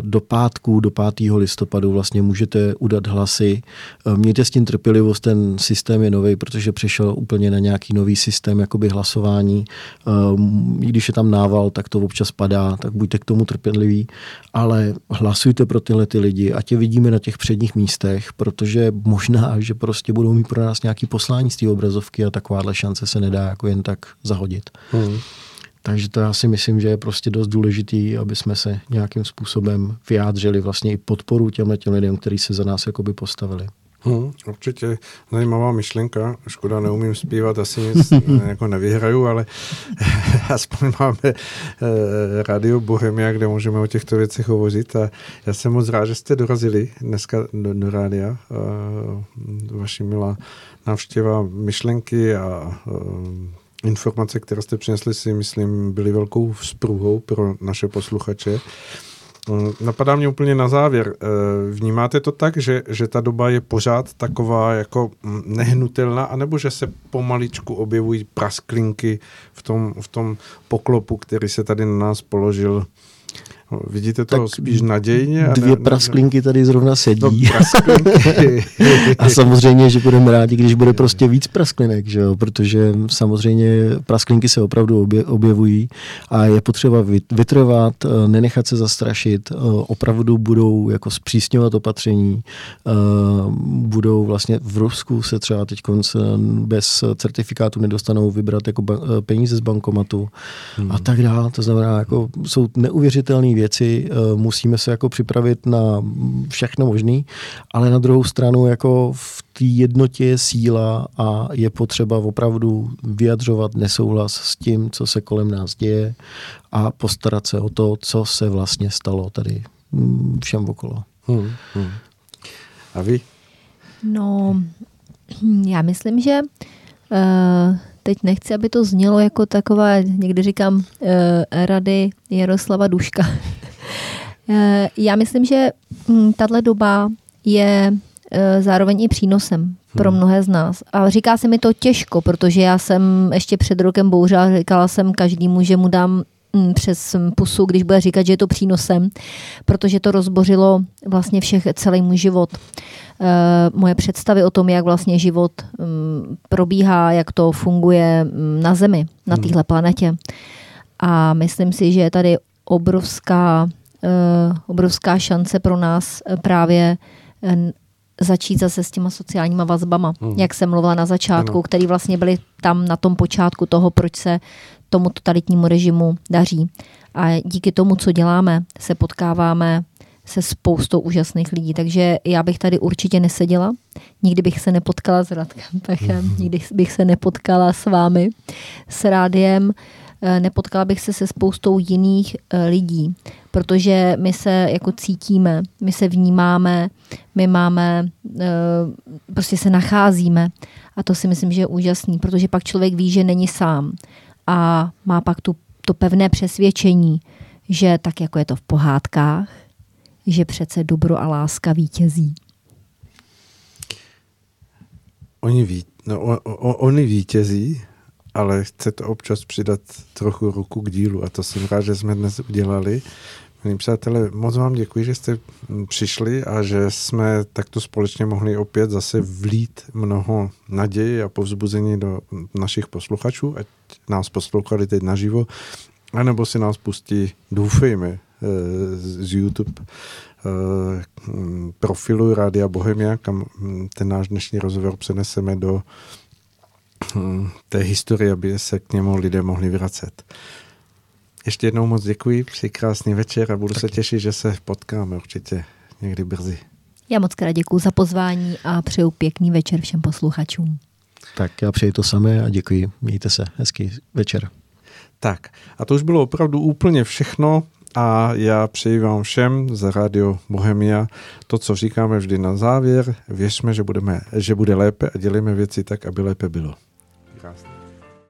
do pátku, do 5. listopadu vlastně můžete udat hlasy. Uh, mějte s tím trpělivost, ten systém je nový, protože přešel úplně na nějaký nový systém jakoby hlasování. Uh, když je tam nával, tak to občas padá, tak buďte k tomu trpěliví, ale hlasujte pro tyhle ty lidi, ať je vidíme na těch předních místech, protože možná, že prostě budou mít pro nás nějaký poslání z té obrazovky a takováhle šance se nedá jako jen tak zahodit. Hmm. Takže to já si myslím, že je prostě dost důležitý, aby jsme se nějakým způsobem vyjádřili vlastně i podporu těmhle těm lidem, kteří se za nás jakoby postavili. Hmm, určitě zajímavá myšlenka. Škoda, neumím zpívat, asi nic jako nevyhraju, ale aspoň máme eh, Radio Bohemia, kde můžeme o těchto věcech hovořit. A já jsem moc rád, že jste dorazili dneska do, do rádia. Vaši milá návštěva myšlenky a informace, které jste přinesli, si myslím, byly velkou vzpruhou pro naše posluchače. Mm, napadá mě úplně na závěr. Eh, vnímáte to tak, že, že ta doba je pořád taková jako mm, nehnutelná, anebo že se pomaličku objevují prasklinky v tom, v tom poklopu, který se tady na nás položil Vidíte to tak spíš nadějně? Dvě ne, prasklinky tady zrovna sedí. No, a samozřejmě, že budeme rádi, když bude prostě víc prasklinek, že jo? protože samozřejmě prasklinky se opravdu obje, objevují a je potřeba vytrvat, eh, nenechat se zastrašit, eh, opravdu budou jako zpřísňovat opatření, eh, budou vlastně v Rusku se třeba teď bez certifikátu nedostanou vybrat jako peníze z bankomatu hmm. a tak dále. To znamená, jako jsou neuvěřitelné věci, eh, musíme se jako připravit na všechno možný, ale na druhou stranu jako v té jednotě je síla a je potřeba opravdu vyjadřovat nesouhlas s tím, co se kolem nás děje a postarat se o to, co se vlastně stalo tady mm, všem okolo. Hmm, hmm. A vy? No, já myslím, že uh, teď nechci, aby to znělo jako taková, někdy říkám, uh, rady Jaroslava Duška. uh, já myslím, že um, tahle doba je uh, zároveň i přínosem pro hmm. mnohé z nás. A říká se mi to těžko, protože já jsem ještě před rokem bouřila, říkala jsem každému, že mu dám přes pusu, když bude říkat, že je to přínosem, protože to rozbořilo vlastně všech, celý můj život. Eh, moje představy o tom, jak vlastně život mm, probíhá, jak to funguje mm, na Zemi, na hmm. téhle planetě. A myslím si, že je tady obrovská, eh, obrovská šance pro nás eh, právě začít zase s těma sociálníma vazbama, hmm. jak jsem mluvila na začátku, ano. který vlastně byly tam na tom počátku toho, proč se tomu totalitnímu režimu daří. A díky tomu, co děláme, se potkáváme se spoustou úžasných lidí, takže já bych tady určitě neseděla, nikdy bych se nepotkala s Radkem Pechem, mhm. nikdy bych se nepotkala s vámi, s rádiem, eh, nepotkala bych se se spoustou jiných eh, lidí, protože my se jako cítíme, my se vnímáme, my máme, eh, prostě se nacházíme. A to si myslím, že je úžasný, protože pak člověk ví, že není sám a má pak tu, to pevné přesvědčení, že tak jako je to v pohádkách, že přece dobro a láska vítězí. Oni, ví, no, o, o, oni vítězí, ale chce to občas přidat trochu ruku k dílu a to jsem rád, že jsme dnes udělali. Milí přátelé, moc vám děkuji, že jste přišli a že jsme takto společně mohli opět zase vlít mnoho naději a povzbuzení do našich posluchačů, ať nás poslouchali teď naživo, anebo si nás pustí, doufejme, z YouTube eh, profilu Rádia Bohemia, kam ten náš dnešní rozhovor přeneseme do hm, té historie, aby se k němu lidé mohli vracet. Ještě jednou moc děkuji, přeji krásný večer a budu tak. se těšit, že se potkáme určitě někdy brzy. Já moc krát děkuji za pozvání a přeju pěkný večer všem posluchačům. Tak já přeji to samé a děkuji. Mějte se. Hezký večer. Tak a to už bylo opravdu úplně všechno a já přeji vám všem za Radio Bohemia to, co říkáme vždy na závěr. Věřme, že, budeme, že bude lépe a dělíme věci tak, aby lépe bylo.